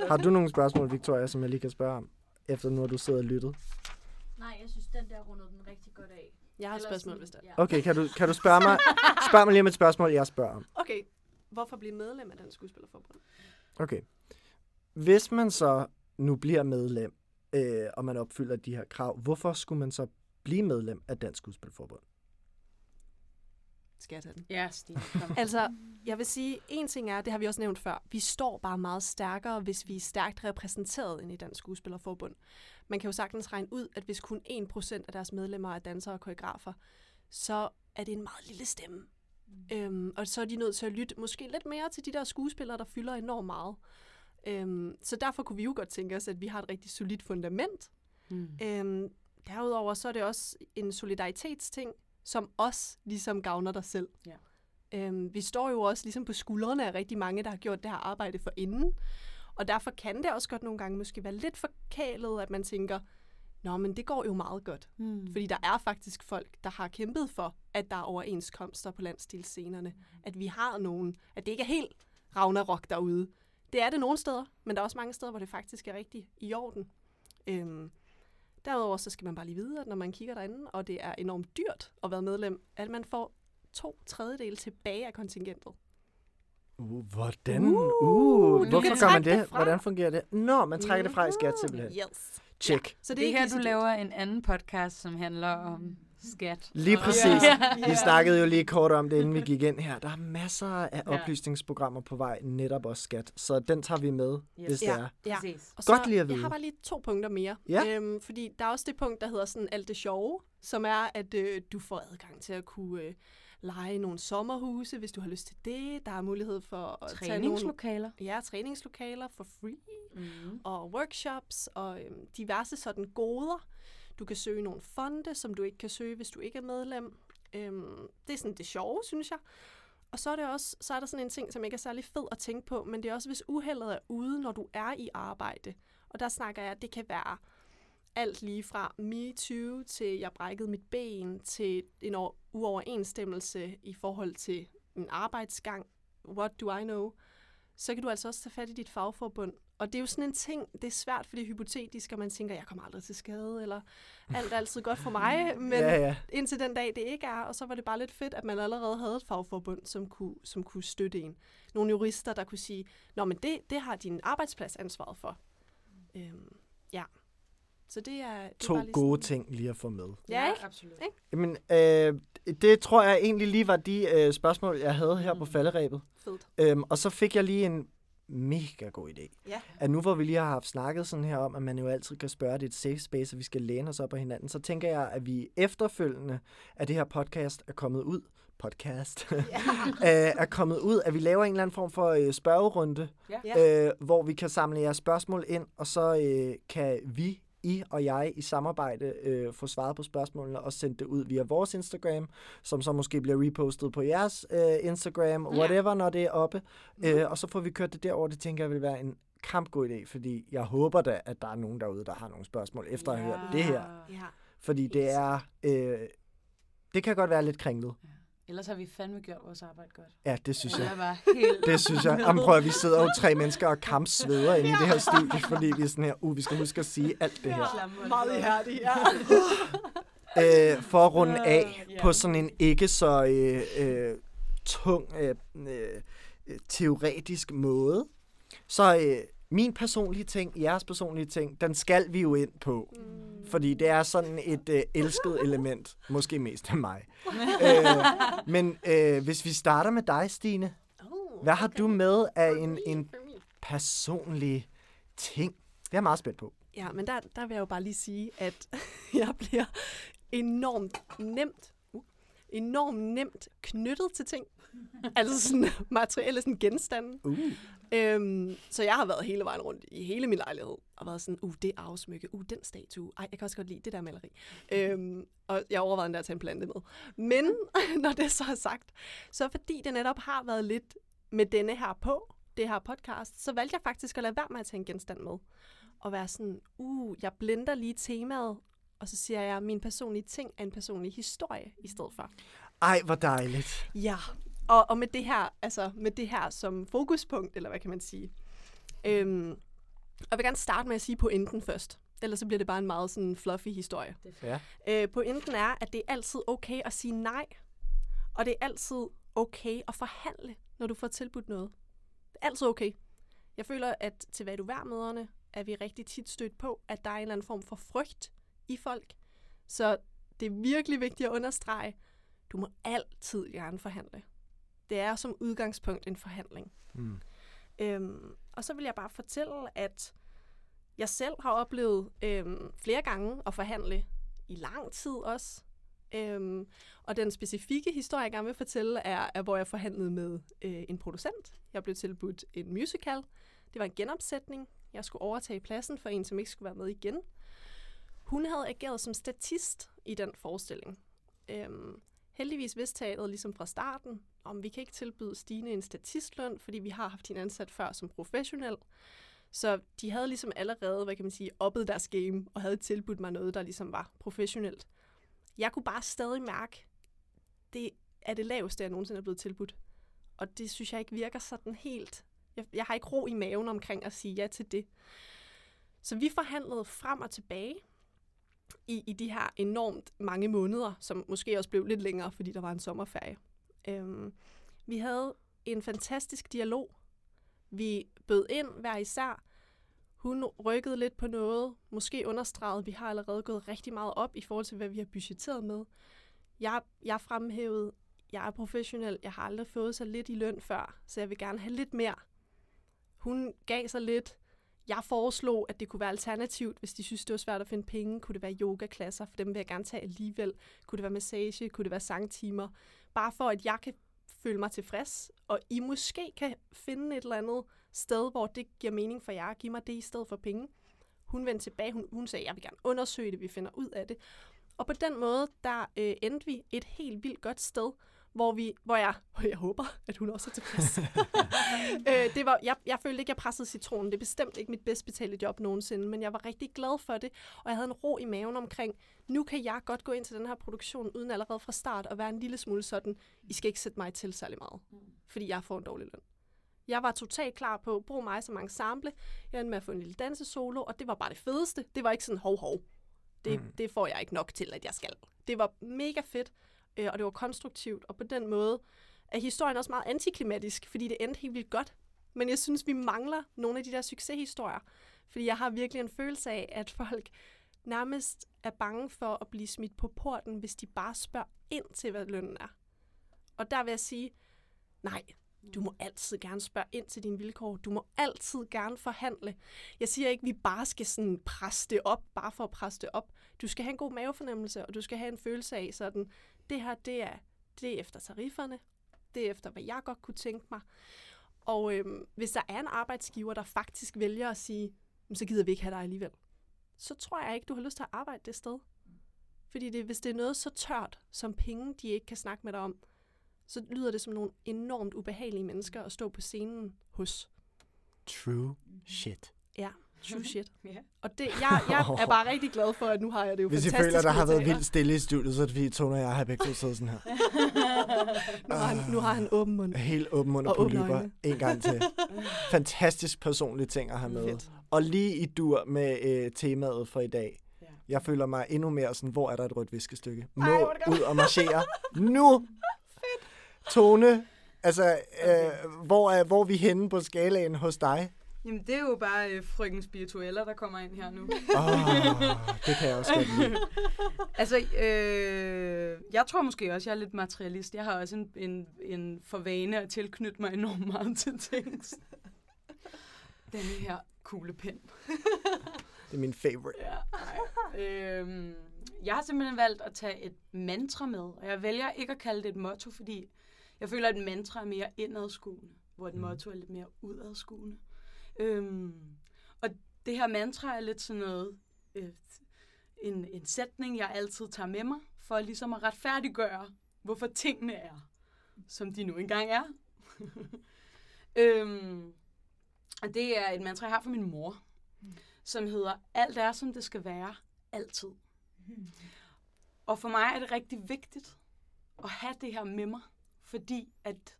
[SPEAKER 1] Har du nogle spørgsmål, Victoria, som jeg lige kan spørge om, efter nu har du siddet og lyttet?
[SPEAKER 4] Nej, jeg synes, den der rundede den rigtig godt af.
[SPEAKER 2] Jeg har et spørgsmål,
[SPEAKER 4] sådan-
[SPEAKER 2] hvis det er.
[SPEAKER 4] Ja.
[SPEAKER 1] Okay, kan du, kan du spørge mig, spørg mig lige om et spørgsmål, jeg spørger om.
[SPEAKER 2] Okay, hvorfor blive medlem af Dansk Skuespillerforbund?
[SPEAKER 1] Okay. Hvis man så nu bliver medlem, øh, og man opfylder de her krav, hvorfor skulle man så blive medlem af Dansk Skuespilforbund?
[SPEAKER 2] Skal jeg tage den?
[SPEAKER 3] Ja, Stine.
[SPEAKER 2] Altså, jeg vil sige, en ting er, det har vi også nævnt før, vi står bare meget stærkere, hvis vi er stærkt repræsenteret ind i Dansk Skuespillerforbund. Man kan jo sagtens regne ud, at hvis kun 1% af deres medlemmer er dansere og koreografer, så er det en meget lille stemme. Mm. Øhm, og så er de nødt til at lytte måske lidt mere til de der skuespillere, der fylder enormt meget. Øhm, så derfor kunne vi jo godt tænke os, at vi har et rigtig solidt fundament.
[SPEAKER 3] Mm.
[SPEAKER 2] Øhm, derudover så er det også en solidaritetsting, som også ligesom gavner dig selv.
[SPEAKER 3] Ja.
[SPEAKER 2] Øhm, vi står jo også ligesom på skuldrene af rigtig mange, der har gjort det her arbejde for inden. Og derfor kan det også godt nogle gange måske være lidt forkælet, at man tænker, Nå, men det går jo meget godt.
[SPEAKER 3] Mm.
[SPEAKER 2] Fordi der er faktisk folk, der har kæmpet for, at der er overenskomster på landstilscenerne. At vi har nogen, at det ikke er helt Ragnarok derude. Det er det nogle steder, men der er også mange steder, hvor det faktisk er rigtig i orden. Øhm, derudover så skal man bare lige vide, at når man kigger derinde, og det er enormt dyrt at være medlem, at man får to tredjedele tilbage af kontingentet.
[SPEAKER 1] Uh, hvordan?
[SPEAKER 2] Uh,
[SPEAKER 1] Uh, hvorfor
[SPEAKER 2] kan
[SPEAKER 1] gør man det?
[SPEAKER 2] det.
[SPEAKER 1] Hvordan fungerer det? Nå, man trækker det fra i skat
[SPEAKER 2] Mhm.
[SPEAKER 1] simpelthen.
[SPEAKER 2] Yes.
[SPEAKER 1] Check.
[SPEAKER 2] Så
[SPEAKER 3] Det er
[SPEAKER 2] ikke
[SPEAKER 3] her, du
[SPEAKER 2] dyrt.
[SPEAKER 3] laver en anden podcast, som handler om Skat.
[SPEAKER 1] Lige præcis. Vi snakkede jo lige kort om det, inden vi gik ind her. Der er masser af oplysningsprogrammer på vej, netop også skat. Så den tager vi med,
[SPEAKER 3] Yes.
[SPEAKER 1] hvis det
[SPEAKER 2] Ja.
[SPEAKER 1] er.
[SPEAKER 2] Ja.
[SPEAKER 3] Præcis.
[SPEAKER 2] Og
[SPEAKER 1] Godt lige at
[SPEAKER 2] Jeg
[SPEAKER 1] vide.
[SPEAKER 2] har bare lige to punkter mere.
[SPEAKER 1] Ja.
[SPEAKER 2] Øhm, fordi der er også det punkt, der hedder sådan alt det sjove, som er, at øh, du får adgang til at kunne øh, lege nogle sommerhuse, hvis du har lyst til det. Der er mulighed for at tage nogle
[SPEAKER 3] Træningslokaler.
[SPEAKER 2] ja, træningslokaler for free,
[SPEAKER 3] Mm.
[SPEAKER 2] og workshops, og øhm, diverse sådan goder. Du kan søge nogle fonde, som du ikke kan søge, hvis du ikke er medlem. Øhm, det er sådan det sjove, synes jeg. Og så er, det også, så er der sådan en ting, som ikke er særlig fed at tænke på, men det er også, hvis uheldet er ude, når du er i arbejde. Og der snakker jeg, at det kan være alt lige fra MeToo til jeg brækkede mit ben, til en uoverensstemmelse i forhold til en arbejdsgang. What do I know? Så kan du altså også tage fat i dit fagforbund. Og det er jo sådan en ting, det er svært, fordi det er hypotetisk, og man tænker, jeg kommer aldrig til skade, eller alt er altid godt for mig, men
[SPEAKER 1] Ja, ja.
[SPEAKER 2] indtil den dag, det ikke er, og så var det bare lidt fedt, at man allerede havde et fagforbund, som kunne, som kunne støtte en. Nogle jurister, der kunne sige, Nå, men det, det har din arbejdsplads ansvaret for. Øhm. Så det er, det er
[SPEAKER 1] To
[SPEAKER 2] bare lige
[SPEAKER 1] gode
[SPEAKER 2] sådan,
[SPEAKER 1] ting lige at få med.
[SPEAKER 2] Ja, ikke?
[SPEAKER 3] absolut.
[SPEAKER 2] Ikke?
[SPEAKER 1] Jamen, øh, det tror jeg egentlig lige var de øh, spørgsmål, jeg havde her på
[SPEAKER 3] Mm.
[SPEAKER 1] falderæbet.
[SPEAKER 2] Fedt.
[SPEAKER 1] Øhm, og så fik jeg lige en mega god idé.
[SPEAKER 2] Ja.
[SPEAKER 1] At nu hvor vi lige har haft snakket sådan her om, at man jo altid kan spørge, det er et safe space, og vi skal læne os op af hinanden, så tænker jeg, at vi efterfølgende, at det her podcast er kommet ud, podcast, øh, er kommet ud, at vi laver en eller anden form for øh, spørgerunde.
[SPEAKER 3] Ja.
[SPEAKER 1] øh, hvor vi kan samle jeres spørgsmål ind, og så øh, kan vi, I og jeg i samarbejde øh, få svaret på spørgsmålene og sende det ud via vores Instagram, som så måske bliver repostet på jeres øh, Instagram,
[SPEAKER 2] Ja.
[SPEAKER 1] whatever, når det er oppe. Øh, og så får vi kørt det derover. Det tænker jeg vil være en kampgod idé, fordi jeg håber da, at der er nogen derude, der har nogle spørgsmål efter at have hørt det her.
[SPEAKER 2] Ja.
[SPEAKER 1] Fordi det er... Øh, det kan godt være lidt kringlet.
[SPEAKER 3] Ellers har vi fandme gjort vores arbejde godt.
[SPEAKER 1] Ja, det synes jeg.
[SPEAKER 3] Jeg var helt...
[SPEAKER 1] Det synes jeg. Jamen, prøv at, vi sidder jo tre mennesker og kampsveder inde i det her studie, fordi vi er sådan her, uh, vi skal huske at sige alt det her.
[SPEAKER 2] Meget ihærdig, ja.
[SPEAKER 1] Øh, for at runde af
[SPEAKER 3] Ja.
[SPEAKER 1] på sådan en ikke så øh, øh, tung, øh, øh, teoretisk måde, så øh, min personlige ting, jeres personlige ting, den skal vi jo ind på.
[SPEAKER 2] Mm.
[SPEAKER 1] Fordi det er sådan et øh, elsket element, måske mest af mig. øh, men øh, hvis vi starter med dig, Stine.
[SPEAKER 2] Oh,
[SPEAKER 1] Hvad har
[SPEAKER 2] okay.
[SPEAKER 1] du med af en, en personlig ting? Det er jeg meget spændt på.
[SPEAKER 2] Ja, men der, der vil jeg jo bare lige sige, at jeg bliver enormt nemt, enormt nemt knyttet til ting. altså sådan materielle sådan genstande.
[SPEAKER 1] Uh.
[SPEAKER 2] Øhm, så jeg har været hele vejen rundt i hele min lejlighed og været sådan, uh, det afsmykke, uh, den statue, ej, jeg kan også godt lide det der maleri. øhm, og jeg overvejede endda at tage en plante med. Men når det så er sagt, så fordi det netop har været lidt med denne her på, det her podcast, så valgte jeg faktisk at lade være med at tage en genstand med. Og være sådan, uh, jeg blender lige temaet, og så siger jeg, at min personlige ting er en personlig historie i stedet for.
[SPEAKER 1] Ej, hvor dejligt.
[SPEAKER 2] Ja, og, og med det her, altså med det her som fokuspunkt, eller hvad kan man sige. Øhm, og jeg vil gerne starte med at sige pointen først. Ellers så bliver det bare en meget sådan fluffy historie.
[SPEAKER 1] Ja.
[SPEAKER 2] Øh, pointen er, at det er altid okay at sige nej. Og det er altid okay at forhandle, når du får tilbudt noget. Det er altid okay. Jeg føler, at til hvad du værmøderne er vi rigtig tit stødt på, at der er en eller anden form for frygt i folk. Så det er virkelig vigtigt at understrege, du må altid gerne forhandle. Det er som udgangspunkt en forhandling.
[SPEAKER 1] Mm.
[SPEAKER 2] Øhm, og så vil jeg bare fortælle, at jeg selv har oplevet øhm, flere gange at forhandle i lang tid også. Øhm, og den specifikke historie, jeg gerne vil fortælle, er, er hvor jeg forhandlede med øh, en producent. Jeg blev tilbudt en musical. Det var en genopsætning. Jeg skulle overtage pladsen for en, som ikke skulle være med igen. Hun havde ageret som statist i den forestilling. Øhm, heldigvis vidste teateret ligesom fra starten, om vi kan ikke tilbyde Stine en statistløn, fordi vi har haft hende ansat før som professionel. Så de havde ligesom allerede, hvad kan man sige, oppet deres game, og havde tilbudt mig noget, der ligesom var professionelt. Jeg kunne bare stadig mærke, det er det laveste, jeg nogensinde er blevet tilbudt. Og det synes jeg ikke virker sådan helt... Jeg, jeg har ikke ro i maven omkring at sige ja til det. Så vi forhandlede frem og tilbage i, i de her enormt mange måneder, som måske også blev lidt længere, fordi der var en sommerferie. Øhm, vi havde en fantastisk dialog. Vi bød ind hver især. Hun rykkede lidt på noget, måske understreget, vi har allerede gået rigtig meget op i forhold til, hvad vi har budgetteret med. Jeg, jeg fremhævede, jeg er professionel, jeg har aldrig fået så lidt i løn før, så jeg vil gerne have lidt mere. Hun gav sig lidt. Jeg foreslog, at det kunne være alternativt, hvis de synes, det var svært at finde penge. Kunne det være yogaklasser, for dem vil jeg gerne tage alligevel. Kunne det være massage, kunne det være sangtimer. Bare for, at jeg kan føle mig tilfreds, og I måske kan finde et eller andet sted, hvor det giver mening for jer. at give mig det i stedet for penge. Hun vendte tilbage, hun, hun sagde, jeg vil gerne undersøge det, vi finder ud af det. Og på den måde, der øh, endte vi et helt vildt godt sted, hvor, vi, hvor jeg, jeg håber, at hun også er tilfreds. øh, det var, jeg, jeg følte ikke, jeg pressede citronen. Det er bestemt ikke mit bedst betalte job nogensinde, men jeg var rigtig glad for det, og jeg havde en ro i maven omkring, nu kan jeg godt gå ind til den her produktion, uden allerede fra start at være en lille smule sådan, I skal ikke sætte mig til særlig meget, fordi jeg får en dårlig løn. Jeg var totalt klar på, brug mig som ensemble. Jeg endte med at få en lille dansesolo, og det var bare det fedeste. Det var ikke sådan, hov, hov. Det, mm. det får jeg ikke nok til, at jeg skal. Det var mega fedt, øh, og det var konstruktivt, og på den måde er historien også meget antiklimatisk, fordi det endte helt vildt godt. Men jeg synes, vi mangler nogle af de der succeshistorier, fordi jeg har virkelig en følelse af, at folk nærmest er bange for at blive smidt på porten, hvis de bare spørger ind til, hvad lønnen er. Og der vil jeg sige, nej, du må altid gerne spørge ind til dine vilkår. Du må altid gerne forhandle. Jeg siger ikke, at vi bare skal sådan presse det op, bare for at presse det op. Du skal have en god mavefornemmelse, og du skal have en følelse af sådan, det her, det er, det er efter tarifferne. Det er efter, hvad jeg godt kunne tænke mig. Og øhm, hvis der er en arbejdsgiver, der faktisk vælger at sige, så gider vi ikke have dig alligevel, så tror jeg ikke, du har lyst til at arbejde det sted. Fordi det, hvis det er noget så tørt, som penge, de ikke kan snakke med dig om, så lyder det som nogle enormt ubehagelige mennesker at stå på scenen hos.
[SPEAKER 1] True shit.
[SPEAKER 2] Ja, true shit.
[SPEAKER 3] Ja.
[SPEAKER 2] Og det, jeg, jeg er bare rigtig glad for, at nu har jeg det jo
[SPEAKER 1] Hvis I
[SPEAKER 2] fantastisk
[SPEAKER 1] føler, der har været vildt stille i studiet, så er det fordi Tone og jeg har begge to siddet sådan her.
[SPEAKER 2] Nu har han, nu har han åben mund.
[SPEAKER 1] Helt åben mund og
[SPEAKER 2] Og øjne.
[SPEAKER 1] en gang til. Fantastisk personlige ting at have med.
[SPEAKER 2] Fedt.
[SPEAKER 1] Og lige i dur med øh, temaet for i dag.
[SPEAKER 3] Ja.
[SPEAKER 1] Jeg føler mig endnu mere sådan, hvor er der et rødt viskestykke? Må
[SPEAKER 2] Ej,
[SPEAKER 1] ud og marchere. Nu! Tone, altså, øh, hvor, er, hvor er vi henne på skalaen hos dig?
[SPEAKER 3] Jamen, det er jo bare øh, frøken Spirituella, der kommer ind her nu.
[SPEAKER 1] Oh, det kan jeg også godt lide.
[SPEAKER 3] altså, øh, jeg tror måske også, jeg er lidt materialist. Jeg har også en, en, en forvane at tilknytte mig enormt meget til ting. Denne her kuglepen.
[SPEAKER 1] Det er min favorite.
[SPEAKER 3] Ja, nej. øhm, jeg har simpelthen valgt at tage et mantra med, og jeg vælger ikke at kalde det et motto, fordi jeg føler, at et mantra er mere indadskuende, hvor et
[SPEAKER 1] Mm.
[SPEAKER 3] motto er lidt mere udadskuende. Øhm, og det her mantra er lidt sådan noget, øh, en, en sætning, jeg altid tager med mig, for ligesom at retfærdiggøre, hvorfor tingene er, som de nu engang er. øhm, og det er et mantra, jeg har fra min mor, som hedder, alt er, som det skal være, altid. Og for mig er det rigtig vigtigt at have det her med mig, fordi at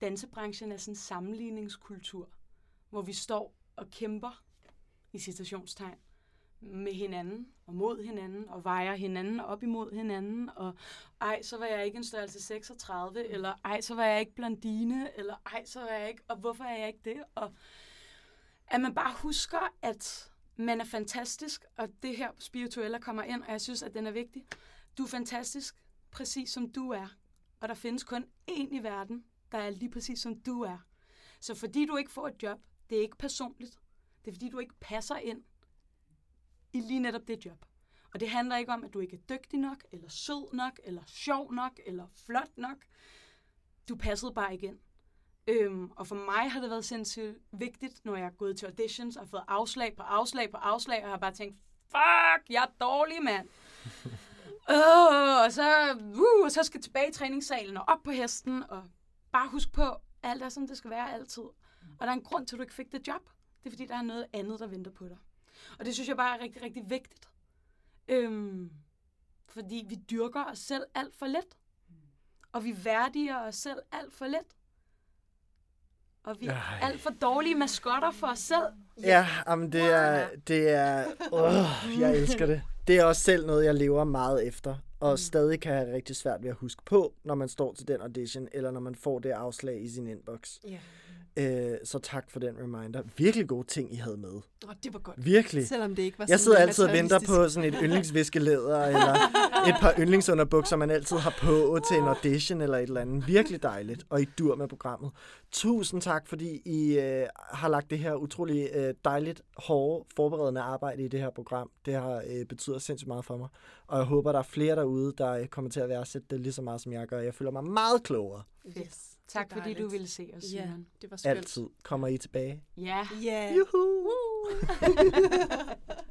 [SPEAKER 3] dansebranchen er sådan en sammenligningskultur, hvor vi står og kæmper i citationstegn med hinanden og mod hinanden og vejer hinanden op imod hinanden og ej, så var jeg ikke en størrelse 36 eller ej, så var jeg ikke blondine eller ej, så var jeg ikke, og hvorfor er jeg ikke det? Og at man bare husker, at man er fantastisk, og det her spirituelle kommer ind, og jeg synes, at den er vigtig. Du er fantastisk, præcis som du er. Og der findes kun én i verden, der er lige præcis som du er. Så fordi du ikke får et job, det er ikke personligt. Det er fordi, du ikke passer ind i lige netop det job. Og det handler ikke om, at du ikke er dygtig nok, eller sød nok, eller sjov nok, eller flot nok. Du passede bare ikke ind. Øhm, og for mig har det været sindssygt vigtigt, når jeg er gået til auditions og har fået afslag på afslag på afslag, og har bare tænkt, fuck, jeg er dårlig, mand. uh, og, så, uh, og så skal jeg tilbage i træningssalen og op på hesten, og bare husk på, alt er som det skal være altid. Og der er en grund til, at du ikke fik det job. Det er fordi, der er noget andet, der venter på dig. Og det synes jeg bare er rigtig, rigtig vigtigt. Øhm, fordi vi dyrker os selv alt for let. Og vi værdiger os selv alt for let. Og vi er
[SPEAKER 1] Ej.
[SPEAKER 3] alt for dårlige maskotter for os selv.
[SPEAKER 1] Ja, jamen det er, det er, øh, jeg elsker det. Det er også selv noget, jeg lever meget efter, og stadig kan have rigtig svært ved at huske på, når man står til den audition, eller når man får det afslag i sin inbox.
[SPEAKER 2] Ja.
[SPEAKER 1] Øh, så tak for den reminder. Virkelig gode ting, I havde med.
[SPEAKER 2] Åh, det var godt.
[SPEAKER 1] Virkelig.
[SPEAKER 2] Selvom det ikke var
[SPEAKER 1] Jeg sidder altid og venter på sådan et yndlingsviskelæder, eller et par yndlingsunderbukser, man altid har på til en audition eller et eller andet. Virkelig dejligt, og I dur med programmet. Tusind tak, fordi I øh, har lagt det her utrolig øh, dejligt, hårde, forberedende arbejde i det her program. Det har øh, betyder sindssygt meget for mig. Og jeg håber, der er flere derude, der øh, kommer til at værdsætte det lige så meget, som jeg gør. Jeg føler mig meget klogere.
[SPEAKER 2] Yes,
[SPEAKER 3] Tak fordi du ville se os,
[SPEAKER 2] Ja,
[SPEAKER 3] Simon.
[SPEAKER 2] det var skønt.
[SPEAKER 1] Altid kommer I tilbage.
[SPEAKER 3] Ja.
[SPEAKER 2] Ja.
[SPEAKER 1] Juhu!